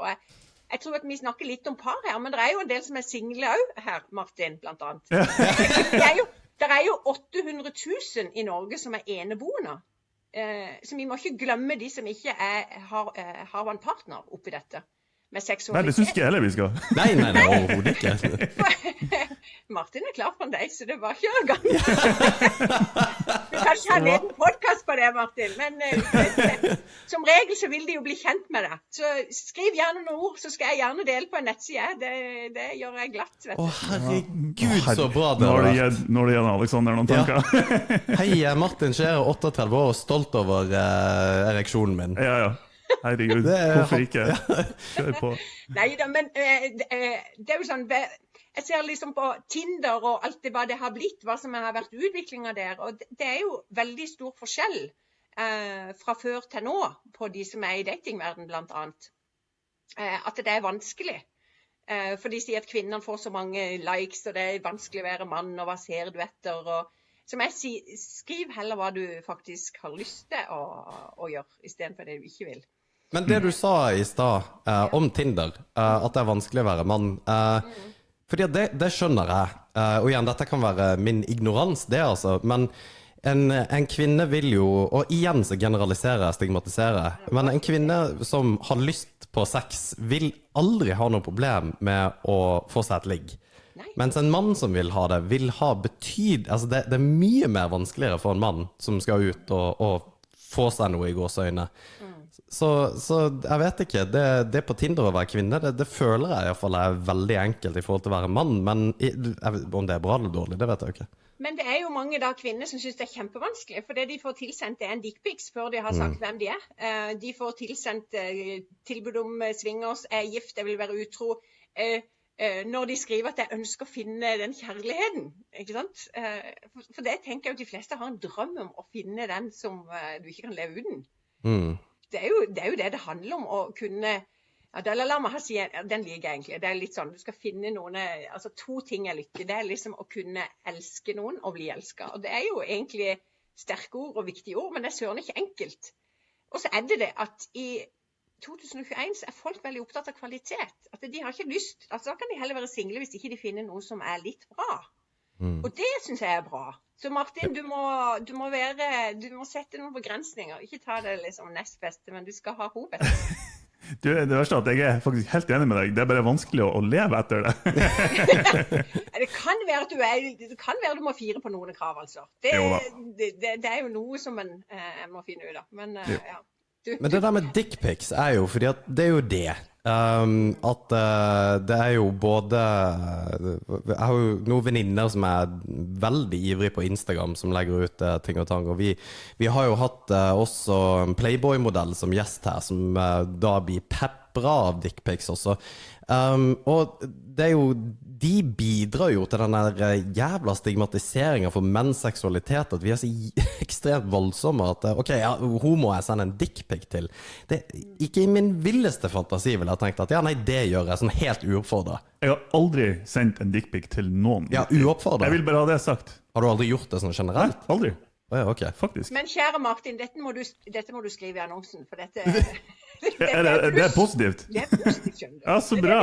Jeg tror at vi snakker litt om par her, men det er jo en del som er single òg her, Martin, blant annet. Det er jo, det er jo 800 000 i Norge som er eneboende. Eh, så vi må ikke glemme de som ikke er, har, eh, har en partner oppi dette. Med Nei, det seksualitet. syns ikke jeg heller vi skal. Nei, nei, nei, overhodet ikke. Martin er klar for en date, så det var ikke i gang. Du kan ikke ha en liten podkast på det, Martin. Men uh, som regel så vil de jo bli kjent med det. Så skriv gjerne noen ord, så skal jeg gjerne dele på en nettside. Det, det gjør jeg glatt. vet Å, du. herregud, så bra det har vært. Når nå har det gitt Alexander noen Ja. tanker. Hei, jeg er Martin Skjære, 38 år, og stolt over uh, ereksjonen min. Ja, ja. Herregud, er- hvorfor ikke? Kjør på. Nei da, men eh, det, eh, er jo sånn Jeg ser liksom på Tinder og alt det hva det har blitt, hva som har vært utviklinga der. Og det, det er jo veldig stor forskjell eh, fra før til nå på de som er i datingverden, annet. Eh, at det er vanskelig. Eh, for de sier at kvinnene får så mange likes, og det er vanskelig å være mann, og hva ser du etter? og som jeg sier, skriv heller hva du faktisk har lyst til å, å gjøre, istedenfor det du ikke vil. Men det du sa i stad eh, om Tinder, eh, at det er vanskelig å være mann eh, fordi det, det skjønner jeg. Eh, og igjen, dette kan være min ignorans, det altså. Men en, en kvinne vil jo Og igjen så generaliserer jeg, stigmatiserer. Men en kvinne som har lyst på sex, vil aldri ha noe problem med å få seg et ligg. Mens en mann som vil ha det, vil ha betyd... Altså det, det er mye mer vanskeligere for en mann som skal ut og, og få seg noe i gåseøyne. Så, så jeg vet ikke. Det, det på Tinder å være kvinne, det, det føler jeg iallfall er veldig enkelt i forhold til å være mann. Men i, jeg, om det er bra eller dårlig, det vet jeg ikke. Men det er jo mange da kvinner som syns det er kjempevanskelig. For det de får tilsendt, er en dickpics før de har sagt hvem de er. Eh, De får tilsendt eh, tilbud om eh, swingers, er gift, jeg vil være utro. Når de skriver at jeg ønsker å finne den kjærligheten. ikke sant? For- det tenker jeg jo de fleste har en drøm om å finne den som du ikke kan leve uten. Mm. Det er, jo, det er jo det det handler om. Å kunne ja, Dalai Lama har sier, den liker jeg egentlig. Det er litt sånn, Du skal finne noen eh, altså To ting er lykke. Det er liksom å kunne elske noen og bli elska. Det er jo egentlig sterke ord og viktige ord, men det er søren ikke enkelt. Og så er det det at i 2021 så er folk veldig opptatt av kvalitet. At de har ikke lyst altså Da kan de heller være single hvis ikke de finner noe som er litt bra. Og det syns jeg er bra. Så Martin, du må, du må, være, du må sette noen begrensninger. Ikke ta det liksom nest beste, men du skal ha hovedbeste. Du, det verste er at jeg er faktisk helt enig med deg. Det er bare vanskelig å, å leve etter det. Det kan være at du, er, det kan være du må fire på noen krav, altså. Det, det, det er jo noe som en eh, må finne ut av. Men eh, ja. Men det der med dickpics er jo fordi at det er jo det. Um, at uh, det er jo både Jeg har jo noen venninner som er veldig ivrig på Instagram, som legger ut uh, ting og tang. Og vi, vi har jo hatt uh, også en Playboy-modell som gjest her, som eh, da blir pepra av dickpics også. Um, og det er jo De bidrar jo til den der eh, jævla stigmatiseringa for menns seksualitet. At vi er så ekstremt voldsomme at eh, OK, ja, må jeg sende en dickpic til. Det, ikke i min villeste fantasi ville jeg tenkt at ja, nei, det gjør jeg, sånn helt uoppfordra. Jeg har aldri sendt en dickpic til noen. Ja, uoppfordra. Jeg vil bare ha det sagt. Har du aldri gjort det sånn generelt? Aldri. Oh, ja, ok. Faktisk. men kjære Martin, dette må, du, dette må du skrive i annonsen, for dette, dette Er det, det er positivt. Det er positivt, skjønner du. Ja, så bra.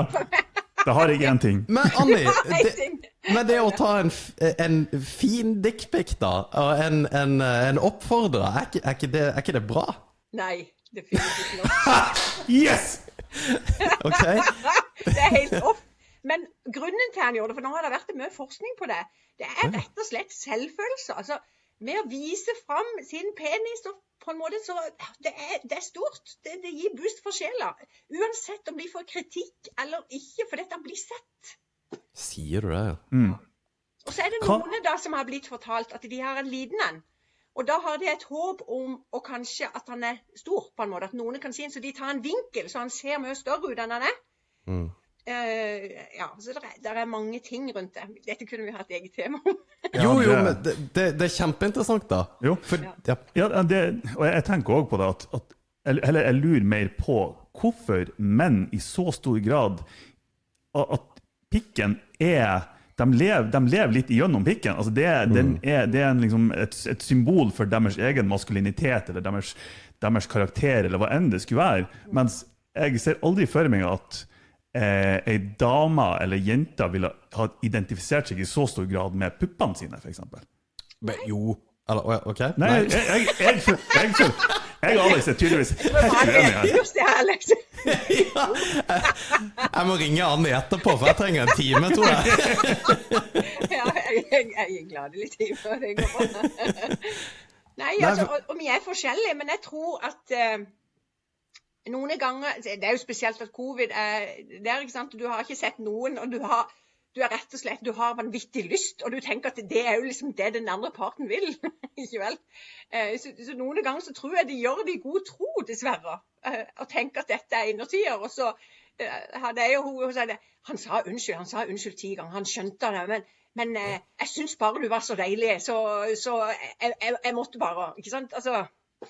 Da har jeg én ting. Men Anni, det, men det å ta en, en fin dickpic, da, og en, en, en oppfordrer, er, ikke- er, ikke det, er ikke det bra? Nei, det finnes ikke noe. Yes! OK? Det er helt off. Men grunnen til han gjorde det, for nå har det vært mye forskning på det, det er rett og slett selvfølelse. Altså, med å vise fram sin penis og på en måte så Det er, det er stort. Det, det gir boost for sjela. Uansett om de får kritikk eller ikke, for dette blir sett. Sier du det? ja? Og så er det Hva- noen da som har blitt fortalt at de har en liten en. Og da har de et håp om og kanskje at han er stor, på en måte. At noen kan si en, så de tar en vinkel så han ser mye større ut enn han er. Mm. Eh, ja, så det er, der er mange ting rundt det. Dette kunne vi hatt eget tema om. Jo, jo, men det, det, det er kjempeinteressant, da. Jo. For, ja. Ja, det, og jeg, jeg tenker òg på det at, at eller, jeg lurer mer på hvorfor menn i så stor grad At at pikken er de lever, de lever litt igjennom pikken. Altså det, den er, det er en, liksom et, et symbol for deres egen maskulinitet eller deres, deres karakter, eller hva enn det skulle være. Mens jeg ser aldri for meg at eh, ei dame eller jente ville ha identifisert seg i så stor grad med puppene sine, f.eks. Men, jo Eller, OK? Nei, jeg, jeg, jeg, jeg, jeg, jeg, føl- jeg og Alex er tydeligvis helt uenige er her. ja. Jeg må ringe Anne etterpå, for jeg trenger en time, tror jeg. Ja, jeg, jeg, jeg er glad i litt tid før det går bra. Nei, altså, om jeg er forskjellig, men jeg tror at eh, noen ganger Det er jo spesielt at covid er der, ikke sant? Du har ikke sett noen, og du har du er rett og slett, du har vanvittig lyst, og du tenker at det er jo liksom det den andre parten vil. ikke vel? Eh, så, så noen ganger så tror jeg de gjør det i god tro, dessverre. Eh, og tenker at dette er innertier. Og så eh, hadde jeg jo hun, sa det, Han sa unnskyld, han sa unnskyld ti ganger. Han skjønte det. Men, men jeg syns bare du var så deilig, så, så jeg, jeg, jeg måtte bare. Ikke sant? Altså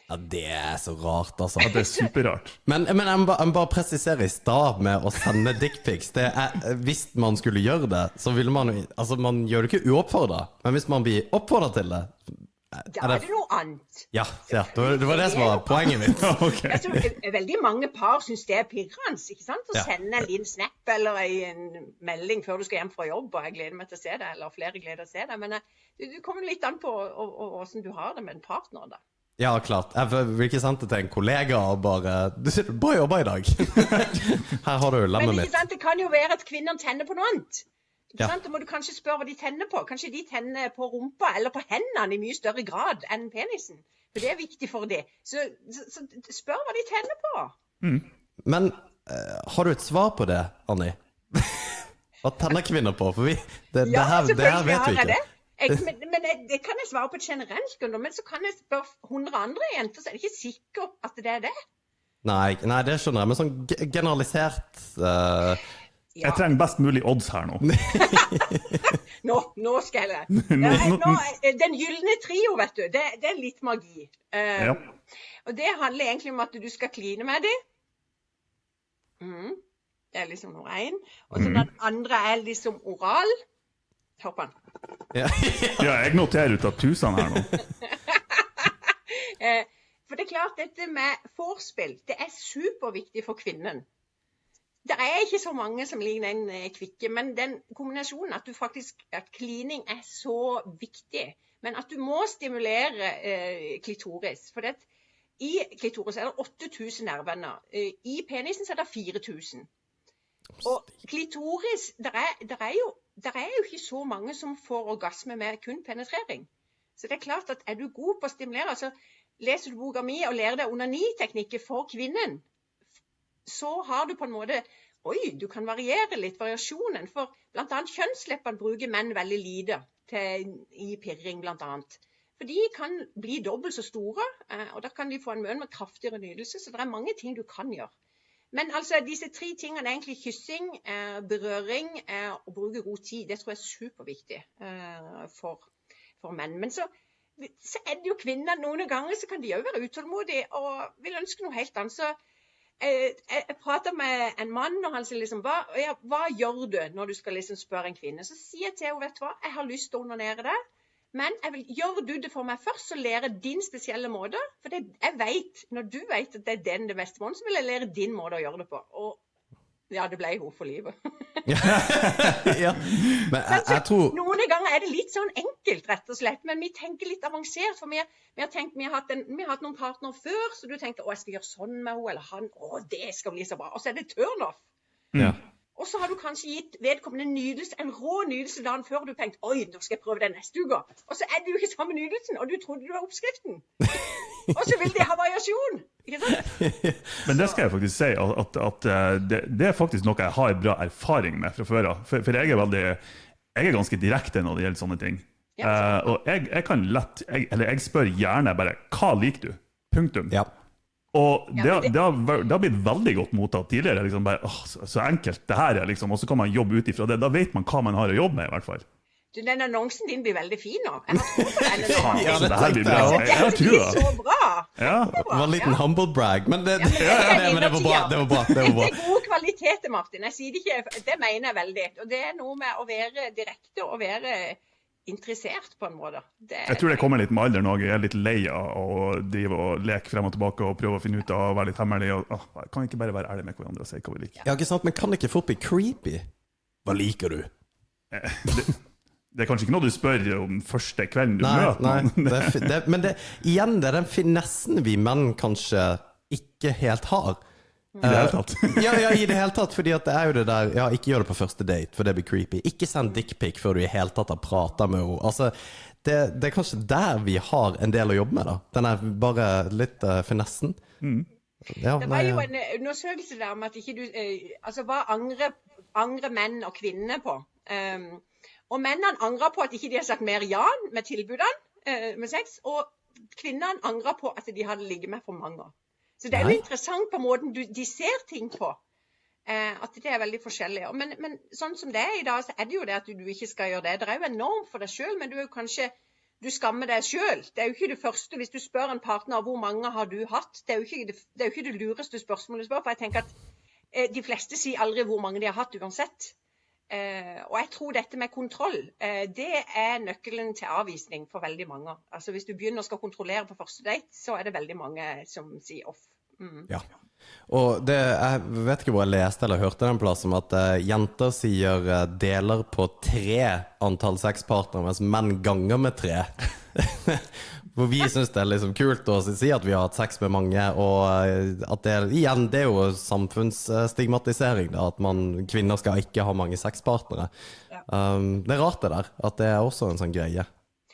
Ja, Det er så rart, altså. Ja, det er superrart. Men, men jeg, må bare, jeg må bare presisere i stad med å sende dickpics. Det Hvis man skulle gjøre det, så ville man Altså, man gjør det ikke uoppfordra, men hvis man blir oppfordra til det Da er det noe annet. Ja, ja det, var, det var det som var poenget mitt. Ja, ok. Altså, eh, veldig mange par syns det er pirrende ikke sant? å Ja. sende en liten snap eller en melding før du skal hjem fra jobb. og 'Jeg gleder meg til å se deg', eller flere gleder til å se deg. Men eh, det det kommer litt an på åssen du har det med en partner. da. Ja, klart. Jeg vil ikke sende det til en kollega og bare du, sier, 'Bra jobba i dag'. Her har du Men lemmet ikke mitt. sant? det kan jo være at kvinnene tenner på noe annet. Ikke Ja. sant? Da må du kanskje spørre hva de tenner på. Kanskje de tenner på rumpa eller på hendene i mye større grad enn penisen. For det er viktig for dem. Så, så, så spør hva de tenner på. Men uh, har du et svar på det, Annie? Hva tenner kvinner på? For vi, det, det, her, det her vet vi ikke. det. Jeg, men, men jeg, det kan jeg svare på et generelt grunn, men så kan jeg spørre 100 andre jenter, så er det ikke sikkert at det er det. Nei, nei, det skjønner jeg, men sånn ge- generalisert uh... Ja. Jeg trenger best mulig odds her nå. Nå, nå skal jeg det. Nå, Den gylne trio, vet du, det, det er litt magi. Eh, Ja. Og det handler egentlig om at du skal kline med dem. Mm. Det er liksom nummer én. Og så den andre er liksom oral. Hør på den. ja. Ja, jeg noterer ut av tusene her nå. Eh, for det er klart, dette med vorspiel, det er superviktig for kvinnen. Det er ikke så mange som liker den eh, kvikke, men den kombinasjonen at du faktisk, at klining er så viktig. Men at du må stimulere eh, klitoris. For det, i klitoris er det 8000 nerveender. Eh, I penisen så er det 4000. Og klitoris det er, der, er jo, der er jo ikke så mange som får orgasme med kun penetrering. Så det er klart at er du god på å stimulere, så leser du boka mi og lærer deg onaniteknikker for kvinnen, så har du på en måte Oi, du kan variere litt variasjonen. For bl.a. kjønnsleppene bruker menn veldig lite til, i pirring, bl.a. For de kan bli dobbelt så store, eh, og da kan de få en mønn med kraftigere nytelse. Så det er mange ting du kan gjøre. Men altså, disse tre tingene er egentlig kyssing, eh, berøring eh, og bruke god tid. Det tror jeg er superviktig eh, for, for menn. Men så, så er det jo kvinner. Noen ganger så kan de òg være utålmodige og vil ønske noe helt annet. Så jeg, jeg prater med en mann, og han sier liksom hva, ja, hva gjør du når du skal liksom spørre en kvinne? Så sier jeg til henne, vet du hva, jeg har lyst til å onanere deg. Men jeg vil, gjør du det for meg først, så lærer jeg din spesielle måte. For det, jeg vet, når du vet at det er den det beste måten, så vil jeg lære din måte å gjøre det på. Og ja, det ble hun for livet. ja. Men jeg, jeg tror Noen ganger er det litt sånn enkelt, rett og slett. Men vi tenker litt avansert. For vi, vi, har, tenkt, vi, har, hatt en, vi har hatt noen partnere før, så du tenkte å, jeg skal gjøre sånn med henne, eller han. Å, det skal bli så bra. Og så er det turnoff. ja. Og så har du kanskje gitt vedkommende en nydelse, en rå nydelse dagen før. Du tenkte oi, nå skal jeg prøve det neste uke. Og så er det jo ikke samme nydelsen, og du trodde du var oppskriften. og så vil de ha variasjon. Ikke sant? Men det skal jeg faktisk si, at, at, at eh, det, det er faktisk noe jeg har bra erfaring med fra før av. For, for jeg er veldig jeg er ganske direkte når det gjelder sånne ting. Ja. uh, og jeg, jeg kan lett jeg, Eller jeg spør gjerne bare hva liker du? Punktum. Ja. Og det, Ja, det- det, har, det har blitt veldig godt mottatt tidligere. liksom bare, åh, så, så enkelt det her er, liksom, og så kan man jobbe ut ifra det. Da vet man hva man har å jobbe med, i hvert fall. Du, den annonsen din blir veldig fin nå. Jeg har tro på den. Ja, Så det det her blir bra. jeg har trua. så bra. Ja. Det var en liten humble brag, men det, Ja, men det det, men det var bra. Det var bra. Det var bra. er gode kvaliteter, Martin. Jeg sier det ikke, det mener jeg veldig. Og det er noe med å være direkte og være interessert, på en måte. Det, Jeg tror det kommer litt med alderen òg. Jeg er litt lei av å drive og leke frem og tilbake og prøve å finne ut av å være litt hemmelig. Og, åh, kan ikke bare være ærlig med hverandre og si hva vi liker? Ja, ikke sant, men kan det ikke fort bli creepy? Hva liker du? Det er kanskje ikke noe du spør om første kvelden du Nei, møter nei. noen. Det, er det, men det, igjen, det er den finessen vi menn kanskje ikke helt har. I det hele tatt. ja, ja, i det hele tatt, fordi at det er jo det der Ja, ikke gjør det på første date, for det blir creepy. Ikke send dickpic før du i hele tatt har prata med henne. Altså, det, det er kanskje der vi har en del å jobbe med, da. Den er bare litt uh, finessen. Ja, Det var jo en eh, undersøkelse der om at ikke du eh, Altså hva angrer, angre menn og kvinner på? Um, og mennene angrer på at ikke de har sagt mer ja med tilbudene eh, med sex. Og kvinnene angrer på at de hadde ligget med for mange. Så det er jo interessant på måten du, de ser ting på. Eh, at det er veldig forskjellig. Men, men sånn som det er i dag, så er det jo det at du, du ikke skal gjøre det. Det er jo en norm for deg sjøl, men du er jo kanskje du skammer deg sjøl. Det er jo ikke det første. Hvis du spør en partner hvor mange har du hatt, det er jo ikke det, det, er jo ikke det lureste spørsmålet å spørre. For jeg tenker at eh, de fleste sier aldri hvor mange de har hatt uansett. Eh, og jeg tror dette med kontroll, eh, det er nøkkelen til avvisning for veldig mange. Altså Hvis du begynner å skal kontrollere på første date, så er det veldig mange som sier off. Mm. Ja. Og det, jeg vet ikke hvor jeg leste eller hørte den plassen, at eh, jenter sier eh, deler på tre antall sexpartnere, mens menn ganger med tre. For vi syns det er liksom kult å si at vi har hatt sex med mange, og eh, at det igjen, det er jo samfunnsstigmatisering, da, at man, kvinner skal ikke ha mange sexpartnere. Ja. Um, det er rart det der, at det er også en sånn greie.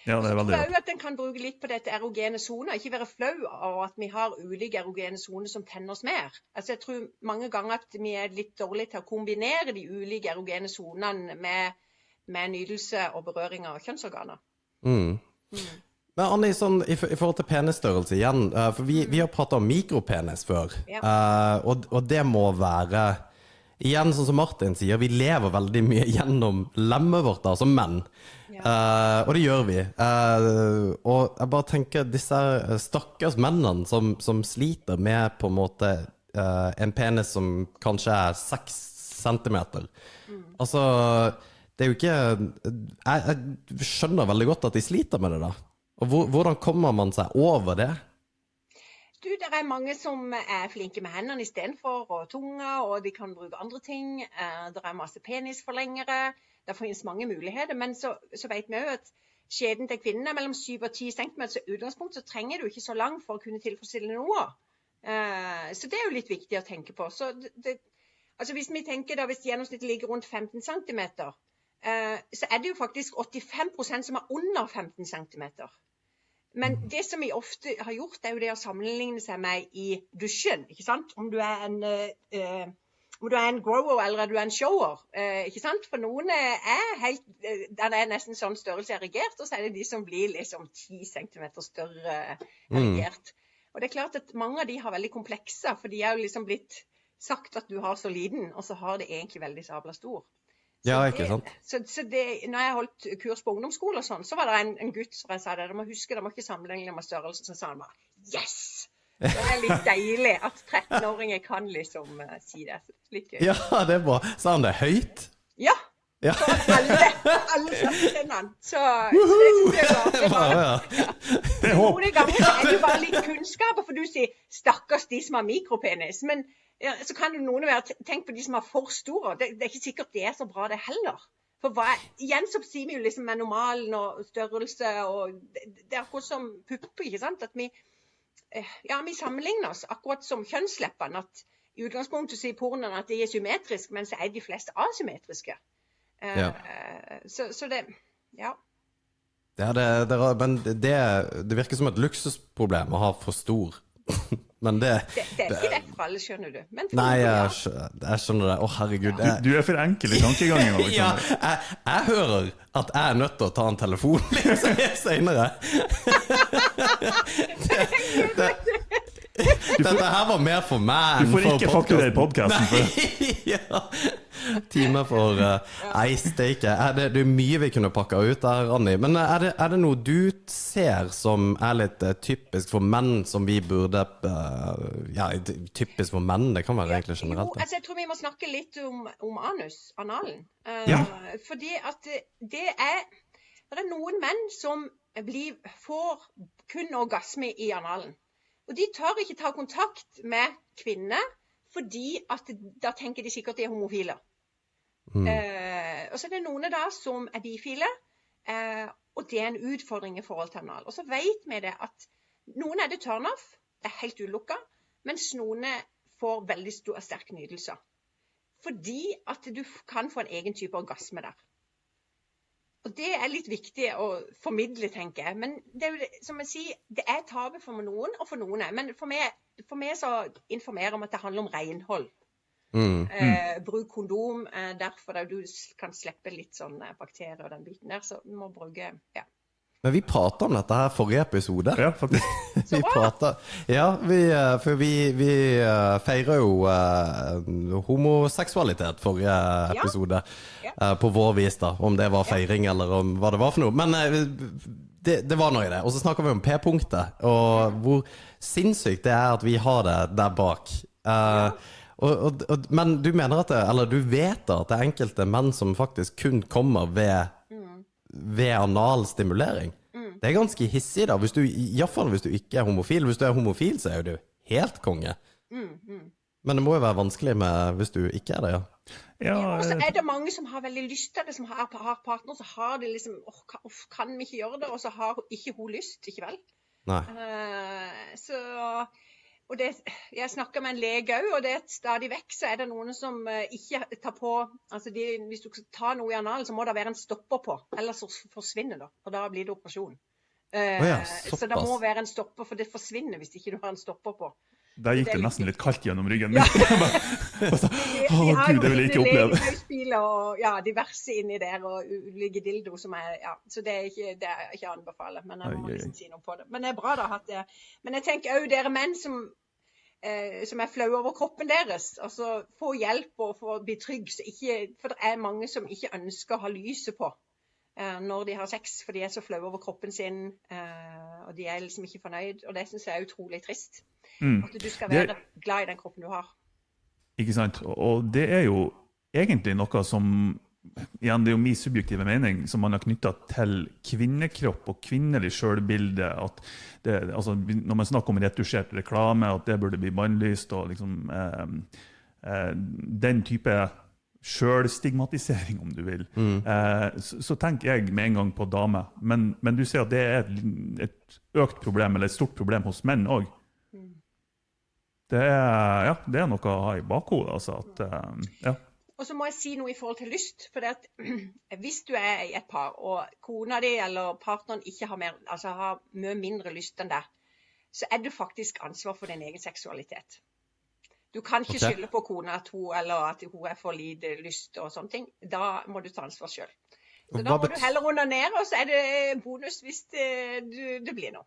Ja, det er Jeg veldig tror rart. at en kan bruke litt på dette erogene soner. Ikke være flau av at vi har ulike erogene soner som tenner oss mer. Altså jeg tror mange ganger at vi er litt dårlige til å kombinere de ulike erogene sonene med, med nytelse og berøring av kjønnsorganer. Mm. Men Anni, sånn, i, i forhold til penisstørrelse igjen, uh, for vi, vi har prata om mikropenis før. Ja. Uh, og, og det må være Igjen, sånn som Martin sier, vi lever veldig mye gjennom lemmet vårt, da, som menn. Eh, og det gjør vi. Og jeg bare tenker disse stakkars mennene som, som sliter med på en måte en penis som kanskje er seks centimeter. Altså, det er jo ikke jeg, jeg skjønner veldig godt at de sliter med det, da. Og hvor, hvordan kommer man seg over det? Du, Det er mange som er flinke med hendene istedenfor, og tunga, og de kan bruke andre ting. Eh, det er masse penisforlengere. Det finnes mange muligheter. Men så, så vet vi òg at skjeden til kvinnen er mellom 7 og 10 cm. Så i utgangspunktet så trenger du ikke så lang for å kunne tilfredsstille noe. Eh, så det er jo litt viktig å tenke på. Så det, altså hvis vi tenker da, hvis gjennomsnittet ligger rundt 15 cm, eh, så er det jo faktisk 85% som er under 15 cm. Men det som vi ofte har gjort, er jo det å sammenligne seg med i dusjen. ikke sant? Om du er en, eh, om du er en grower eller du er en shower. Eh, ikke sant? For noen er helt, eh, der er nesten sånn størrelse erigert, og så er det de som blir liksom 10 cm større erigert. Og det er klart at mange av de har veldig komplekser, for de er jo liksom blitt sagt at du har så liten, og så har det egentlig veldig sabla stor. Ja, ikke sant? Så, så det, når jeg holdt kurs på ungdomsskole og sånn, så var det en, en gutt som jeg sa det, dere må huske, dere må ikke sammenligne med størrelse. Så sa han bare yes! Det er litt deilig at 13-åringer kan liksom uh, si det. Litt gøy. Ja, det er bra. Sa han det høyt? Ja! Ja. Så alle, alle han. Så, så det synes jeg var, det var ja. Noen ganger er det jo bare litt kunnskaper, for du sier 'stakkars de som har mikropenis'. Men ja, så kan det noen være Tenk på de som har for store. Det, det er ikke sikkert det er så bra, det heller. For hva er, igjen så sier vi jo liksom med normalen og størrelse og Det, det er akkurat som pupper, ikke sant. At vi eh, ja, vi sammenligner oss akkurat som kjønnsleppene. At i utgangspunktet sier pornoen at de er symmetriske, men så er de fleste asymmetriske. Eh, Ja. så, så det Ja. Ja, det, det, er- men det, det virker som et luksusproblem å ha for stor Men det Det, det er ikke lett for alle, skjønner du. Men for Nei, jeg, jeg skjønner det. Å, herregud. Du, Jeg, du er for enkel i tankegangen. ja, jeg, jeg hører at jeg er nødt til å ta en telefon. Det, det, dette her var mer for meg Du får ikke fakturere podkasten for det. Ja. Time for uh, ei steike. Det, det er mye vi kunne pakka ut der, Anni. Men uh, er det, er det noe du ser som er litt uh, typisk for menn, som vi burde Ja, typisk for menn, det kan være egentlig generelt. Jo, altså jeg tror vi må snakke litt om, om anus, analen. Uh, Ja. Fordi at det- det er Det er noen menn som blir, får kun orgasme i analen. Og de tør ikke ta kontakt med kvinner, fordi at da tenker de sikkert de er homofile. Eh, og så er det noen da som er bifile, eh, og det er en utfordring i forhold til anal. Og så vet vi det at noen er det turnoff, det er helt ulukka, mens noen får veldig stor, sterk nytelse. Fordi at du kan få en egen type orgasme der. Og Det er litt viktig å formidle, tenker jeg. Men det er jo som jeg sier, det er tabu for noen, og for noen. Men for meg, for meg så informerer om at det handler om renhold. Mm. Eh, bruk kondom. Eh, derfor du kan slippe litt sånn eh, bakterier og den biten der. Så du må bruke ja. Men vi prata om dette her forrige episode. Ja, faktisk. Vi prater, Ja, vi, eh, for vi, vi feira feirer jo uh, homoseksualitet forrige episode. Ja. Uh, På vår vis, da. Om det var feiring eller om hva det var for noe. Men uh, det, det var noe i det. Og så snakker vi om P-punktet, og hvor sinnssykt det er at vi har det der bak. Eh, og, og, og, men du mener at det, eller du vet da at det er enkelte menn som faktisk kun kommer ved ved anal stimulering. Det er ganske hissig, da. Hvis du, Iallfall hvis du ikke er homofil. Hvis du er homofil, så er jo du helt konge. Men det må jo være vanskelig med hvis du ikke er det, ja. Ja, Og så eh, er det mange som har veldig lyst til det, som har, har partner, så har de liksom åh, kan, vi ikke gjøre det? Og så har ikke hun lyst, ikke vel? Nei. Uh, så det, Jeg snakker med en lege òg, og det er stadig vekk så er det noen som eh, ikke tar på altså de, Hvis du skal ta noe i analen, så må det være en stopper på, ellers forsvinner det. Og da blir det operasjon. Oh ja, så det må være en stopper, for det forsvinner hvis ikke du har en stopper på. Der gikk det nesten litt kaldt gjennom ryggen. Ja. min. De, Å de gud, det vil jeg ikke oppleve. leketøyspiler og ja, diverse inni der, og ulike dildo som er ja, Så det er ikke, det er ikke å anbefale. Men jeg må liksom si noe på det. Men det er bra, da. At det, men jeg tenker òg dere menn som eh, som er flaue over kroppen deres. Altså få hjelp og få bli trygg. Ikke, for det er mange som ikke ønsker å ha lyset på når de har sex, for de er så flaue over kroppen sin. Eh, og de er liksom ikke fornøyd. Og det syns jeg er utrolig trist. Mm. At du skal Det- være glad i den kroppen du har. Ikke sant? Og det er jo egentlig noe som Igjen, det er jo min subjektive mening som man har knytta til kvinnekropp og kvinnelig sjølbilde. Altså, når man snakker om retusjert reklame, at det burde bli bannlyst, og liksom eh, eh, Den type sjølstigmatisering, om du vil. Eh, så, så tenker jeg med en gang på damer. Men, men du ser at det er et, et økt problem, eller et stort problem hos menn òg. Det er, ja, det er noe å ha i bakhodet. Altså, at, eh, ja. Og så må jeg si noe i forhold til lyst. For det at, hvis du er i et par, og kona di eller partneren ikke har, mer, altså har mye mindre lyst enn deg, så er du faktisk ansvar for din egen seksualitet. Du kan ikke okay. skylde på kona at hun, eller at hun er for lite lyst og sånne ting. Da må du ta ansvar sjøl. Så da må du heller onanere, og så er det bonus hvis det, du, det blir noe.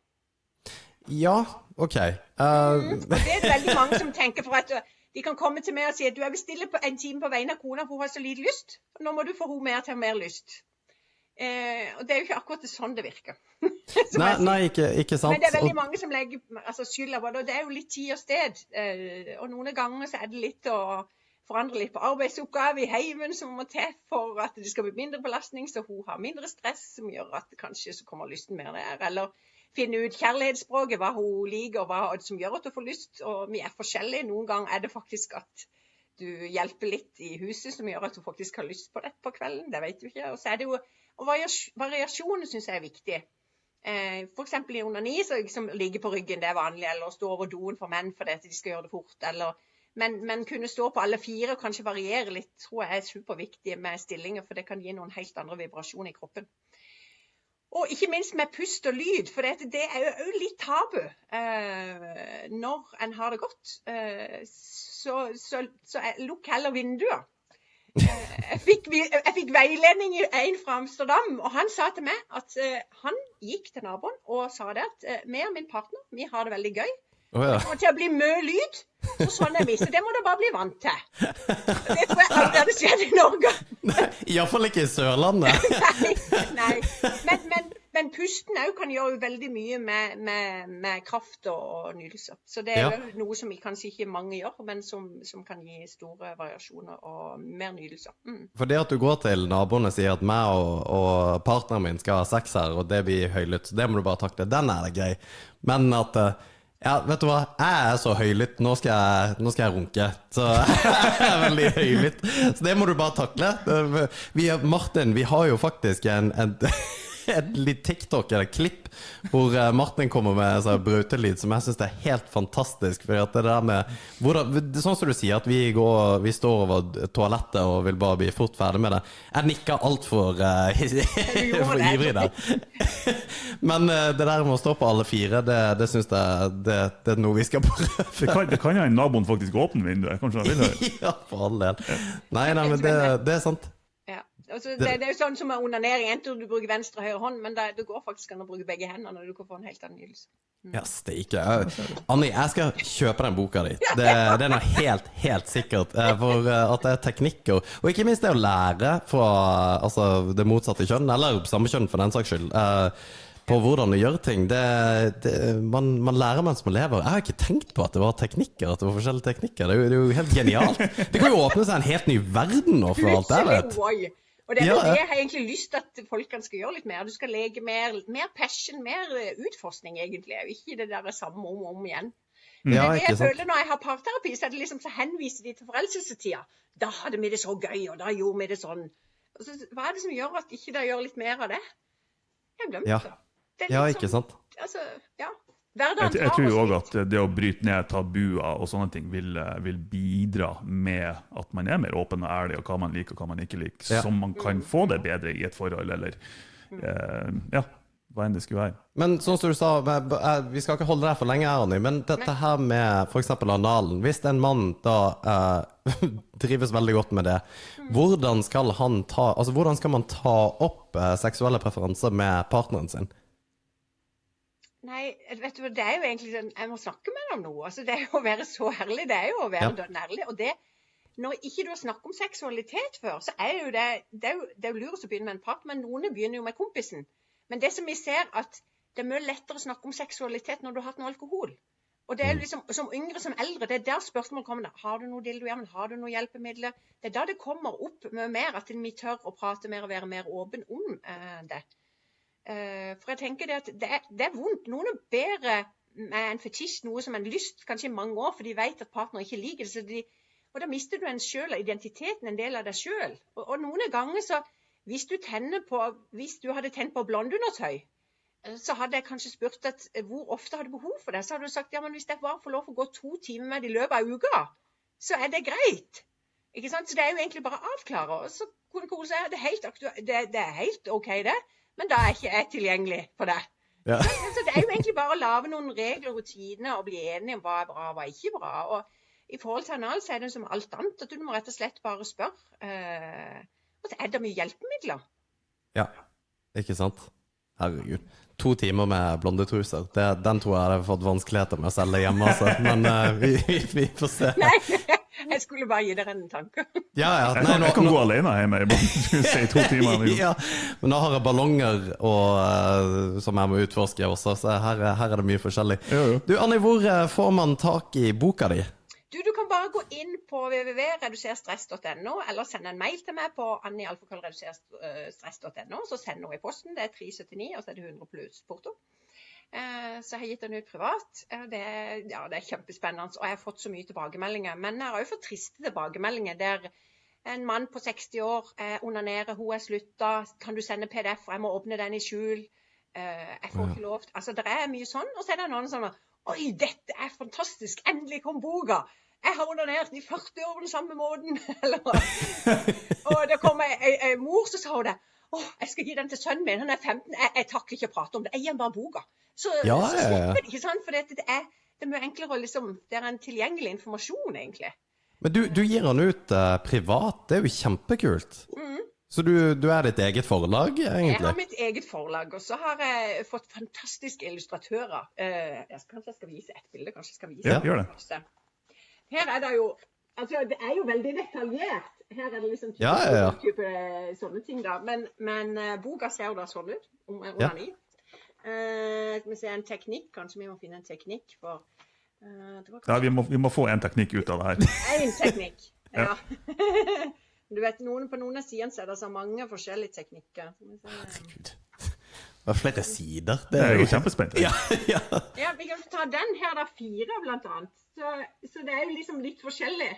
Ja, OK. Uh... Mm, det er veldig mange som tenker for at de kan komme til meg og si at du er bestiller en time på vegne av kona, for hun har så lite lyst. Nå må du få henne mer til mer lyst. Eh, og det er jo ikke akkurat sånn det virker. Nei, nei, ikke, ikke sant. Men det er veldig mange som legger altså, skylda på det, og det er jo litt tid og sted. Eh, og noen ganger så er det litt å forandre litt på arbeidsoppgaver i heimen som må til for at det skal bli mindre belastning, så hun har mindre stress, som gjør at kanskje så kommer lysten mer der. Eller finne ut kjærlighetsspråket, hva hun liker, og hva som gjør at hun får lyst. Og vi er forskjellige. Noen ganger er det faktisk at du hjelper litt i huset som gjør at hun faktisk har lyst på det på kvelden. Det vet du ikke. Og så er det jo og varias- variasjonen syns jeg er viktig. Eh, F.eks. i onani, så liksom ligge på ryggen, det er vanlig. Eller stå over doen for menn fordi de skal gjøre det fort. Eller, men, men kunne stå på alle fire og kanskje variere litt, tror jeg er superviktig med stillinger. For det kan gi noen helt andre vibrasjoner i kroppen. Og ikke minst med pust og lyd, for det er jo òg litt tabu eh, når en har det godt. Eh, så, så, så lukk heller vinduer. Eh, jeg, fikk, jeg fikk veiledning i en fra Amsterdam, og han sa til meg at uh, han gikk til naboen og sa det at uh, meg og min partner vi har det veldig gøy. Oh, ja. Det kommer til å bli mye lyd. Så sånn er vi. Så det må du bare bli vant til. Det tror jeg aldri hadde skjedd i Norge. Iallfall ikke i Sørlandet. Nei. nei. Men, men, men pusten òg kan gjøre veldig mye med, med, med kraft og, nytelser. Så det er Ja. noe som kanskje ikke mange gjør, men som, som kan gi store variasjoner og mer nydelser. Mm. For det at du går til naboene og sier at meg og, og partneren min skal ha sex her, og det blir høylytt, det må du bare takle. Den er det grei. Men at eh, ja, vet du hva, jeg er så høylytt, nå skal jeg, nå skal jeg runke. Så jeg er veldig høylytt. Så det må du bare takle. Vi, Martin, vi har jo faktisk en, en et litt TikTok eller klipp hvor eh, Martin kommer med sånn brautelyd som jeg syns er helt fantastisk. Fordi at det der med hvordan, det er Sånn som du sier, at vi, går, vi står over toalettet og vil bare bli fort ferdig med det. Jeg nikker altfor uh, for ivrig der. Men uh, det der med å stå på alle fire, det, det syns jeg det, det er noe vi skal prøve. Det kan, det kan jo en naboen faktisk åpne vinduet. Kanskje han vil høre. ja, for all del. Nei, nei, men det, det er sant. Altså, det, det er jo sånn som med onanering. Enten du bruker venstre og høyre hånd, men det, det går faktisk an å bruke begge hendene, og du kan få en helt annen nytelse. Ja, steike. Anni, jeg skal kjøpe den boka di. Det, det er noe helt, helt sikkert. eh, For eh, at det er teknikker, og ikke minst det å lære fra altså, det motsatte kjønn, eller samme kjønn for den saks skyld, eh, på hvordan du gjør ting. Det, det, man, man lærer mens man lever. Jeg har ikke tenkt på at det var teknikker, at det var forskjellige teknikker. Det er jo, det er jo helt genialt. Det kan jo åpne seg en helt ny verden nå, for alt jeg vet. Og det er Ja, ja. det jeg har egentlig lyst til at folkene skal gjøre litt mer. Du skal leke mer, mer passion, mer eh, utforskning, egentlig. og Ikke det der samme om og om igjen. Ja, det er det jeg sant? føler når jeg har parterapi, så det liksom så henviser de til forelskelsestida. Da hadde vi det så gøy, og da gjorde vi det sånn. Så, hva er det som gjør at ikke de gjør litt mer av det? Jeg har glemt Ja. det. det Ja, ikke sånn- sant? Altså, ja. Jeg, Hverdagen jeg tror òg at det å bryte ned tabuer og sånne ting vil, vil bidra med at man er mer åpen og ærlig, og hva man liker og hva man ikke liker, Ja. så man kan få det bedre i et forhold, eller eh, ja, hva enn det skulle være. Men sånn som du sa, eh, vi skal ikke holde deg for lenge her, men dette her med f.eks. analen. Hvis en mann da eh, trives veldig godt med det, hvordan skal han ta Altså hvordan skal man ta opp eh, seksuelle preferanser med partneren sin? Nei, vet du, det er jo egentlig sånn Jeg må snakke med deg om noe. Altså, det er jo å være så ærlig. Det er jo å være Ja. ærlig. Og det, når ikke du har snakket om seksualitet før, så er jo det Det er jo, det er jo lurt å begynne med en part, men noen begynner jo med kompisen. Men det som vi ser, at det er mye lettere å snakke om seksualitet når du har hatt noe alkohol. Og det er liksom, Som yngre som eldre, det er der spørsmålet kommer. Har du noe dildo hjemme? Har du noe hjelpemidler? Det er da det kommer opp mye mer, at vi tør å prate mer og være mer åpen om eh, det. Eh, for jeg tenker det at det er, det er vondt. Noen er bedre med en fetisj, noe som en lyst, kanskje i mange år, for de vet at partner ikke liker det. De, og da mister du en sjøl identiteten, en del av deg sjøl. Og, og noen ganger så hvis du, på, hvis du hadde tent på blondeundertøy, eh, så hadde jeg kanskje spurt at eh, hvor ofte har du behov for det. Så hadde du sagt ja, men hvis jeg bare får lov å gå to timer med det i løpet av uka, så er det greit. Ikke sant? Så det er jo egentlig bare å avklare. Og så kunne Kole si at det er helt OK, det, men da er ikke jeg tilgjengelig for deg. Ja. Så det er jo egentlig bare å lage noen regler og rutiner og bli enige om hva er bra og hva er ikke bra. Og i forhold til anal så er det som alt annet, at du må rett og slett bare spørre. Eh, og så er det mye hjelpemidler. Ja, ikke sant? Herregud. To timer med blondetruser. Det, den tror jeg hadde fått vanskeligheter med å selge hjemme, altså. Men uh, vi, vi, vi får se. Nei, jeg skulle bare gi dere en tanke. Ja, ja. Nei, nå, jeg kan nå, gå alene hjemme i to timer. ja, men nå har jeg ballonger og, eh, som jeg må utforske også, så her, er- her er det mye forskjellig. Jo, jo. Du, Anni, hvor eh, får man tak i boka di? Du, du kan bare gå inn på www.reduserstress.no, eller sende en mail til meg på annialfakrøllreduserstress.no, så send noe i posten. Det er 379, og så er det 100 pluss porto. Eh, Så jeg har gitt den ut privat. Eh, Det, ja, det er kjempespennende, og jeg har fått så mye tilbakemeldinger. Men jeg har også fått triste tilbakemeldinger der en mann på 60 år eh, onanerer, hun er slutta, kan du sende PDF, og jeg må åpne den i skjul. Jeg får ikke lov Altså, det er mye sånn. Og så er det noen som Oi, dette er fantastisk! Endelig kom boka! Jeg har onanert i 40 år på den samme måten. Eller, og det kom ei, ei, ei mor, så sa det. Åh, jeg skal gi den til sønnen min, han er 15. Jeg, jeg takler ikke å prate om det. Jeg gir ham bare boka. Så, Ja, så ja, ja. slipper det, ikke sant? For det, det, er, det er mye enklere å liksom Det er en tilgjengelig informasjon, egentlig. Men du, du gir den ut eh, privat. Det er jo kjempekult. Så du, du er ditt eget forlag, Jeg har mitt eget forlag, og så har jeg fått fantastiske illustratører. Eh, jeg skal, kanskje jeg skal vise et bilde? Kanskje jeg skal vise Ja, gjør det. Her er det jo Altså, det er jo veldig detaljert. Her er det liksom type, Ja, ja, ja. type eh, sånne ting, da. Men, men eh, boka ser jo da sånn ut. Om Ja. onani. Eh, skal vi se en teknikk. Kanskje vi må finne en teknikk for eh, det var Ja, vi, må, vi må få en teknikk ut av det her. Én teknikk. Ja. Ja. du vet, noen, På noen av sidene er det så mange forskjellige teknikker. Herregud. Det er flere sider. Det er jo kjempespent. Ja, ja. Ja, vi kan ta den her, da. Fire, blant annet. Så, så det er jo liksom litt forskjellig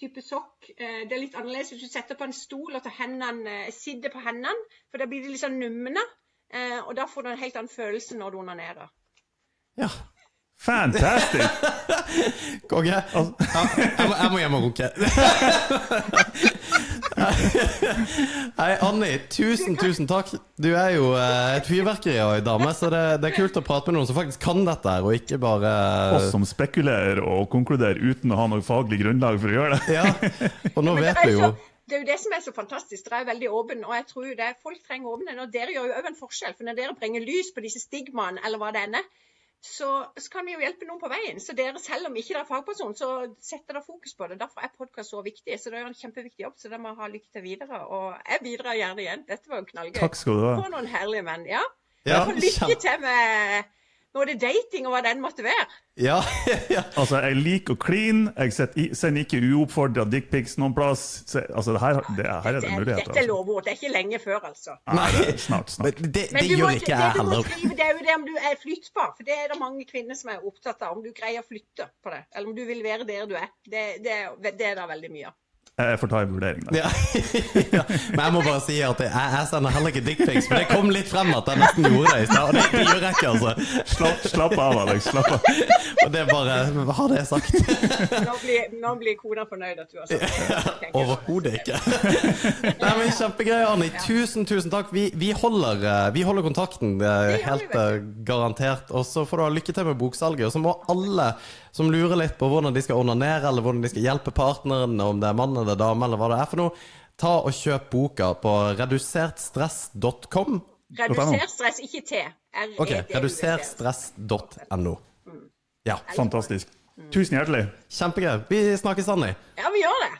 type sokk. Eh, Det er litt annerledes hvis du setter på en stol og tar hendene, eh, sitter på hendene, for da blir de litt sånn numne. Eh, Og da får du en helt annen følelse når du onanerer. ja. Fantastisk! Konge. Ja, jeg, må, jeg må hjem og runke. Hei, Anni. Tusen, tusen takk. Du er jo eh, et fyrverkeri av ei dame, så det, det er kult å prate med noen som faktisk kan dette her, og ikke bare Oss som spekulerer og konkluderer uten å ha noe faglig grunnlag for å gjøre det. Ja. Og nå vet vi jo det er jo det som er så fantastisk. Dere er veldig åpne, og jeg tror jo det folk trenger åpenhet. Og dere gjør jo òg en forskjell. For når dere bringer lys på disse stigmaene, eller hva det enn er, så, så kan vi jo hjelpe noen på veien. Så dere, selv om ikke dere er fagperson, så setter dere fokus på det. Derfor er podkast så viktig. Så det er en kjempeviktig jobb, så dere må ha lykke til videre. Og jeg bidrar gjerne igjen. Dette var jo knallgøy. Takk skal du ha. Få noen herlige menn. Ja. Ja, lykke til med både dating og hva den måtte være. Ja, ja. Altså, jeg liker å kline. Jeg sender ikke uoppfordra dickpics noen plass. Så, altså, det her, det, her er det er- muligheter. Dette er Altså. lovord. Det er ikke lenge før, altså. Nei, det er snart, snart. Men det, Men gjør må, ikke jeg heller. skrive, det er jo det om du er flyttbar. For det er det mange kvinner som er opptatt av. Om du greier å flytte på det. Eller om du vil være der du er. Det, det, er- det er det veldig mye av. Jeg får ta en vurdering der. Ja, ja. Men jeg må bare si at jeg, jeg sender heller ikke dickpics, for det kom litt frem at jeg nesten gjorde det i stad. Og det, det gjør jeg ikke, altså. Slapp, slapp av, Alex. Slapp av. Og det er bare Ha det sagt? Nå blir, nå blir kona fornøyd at du har sagt det. Overhodet ikke. Nei, men Kjempegøy, Anni. Tusen, tusen takk. Vi, vi, holder, eh, vi holder kontakten, eh, helt eh, garantert. Og så får du ha lykke til med boksalget. Og så må alle som lurer litt på hvordan de skal onanere, eller hvordan de skal hjelpe partneren, om det er mann eller dame, eller hva det er for noe, ta og kjøp boka på redusertstress.com. Redusertstress, ikke T. Ok, E D U S. reduserstress.no. Ja, Fantastisk. Tusen hjertelig. kjempegøy. Vi snakkes, Anni. Ja, vi gjør det.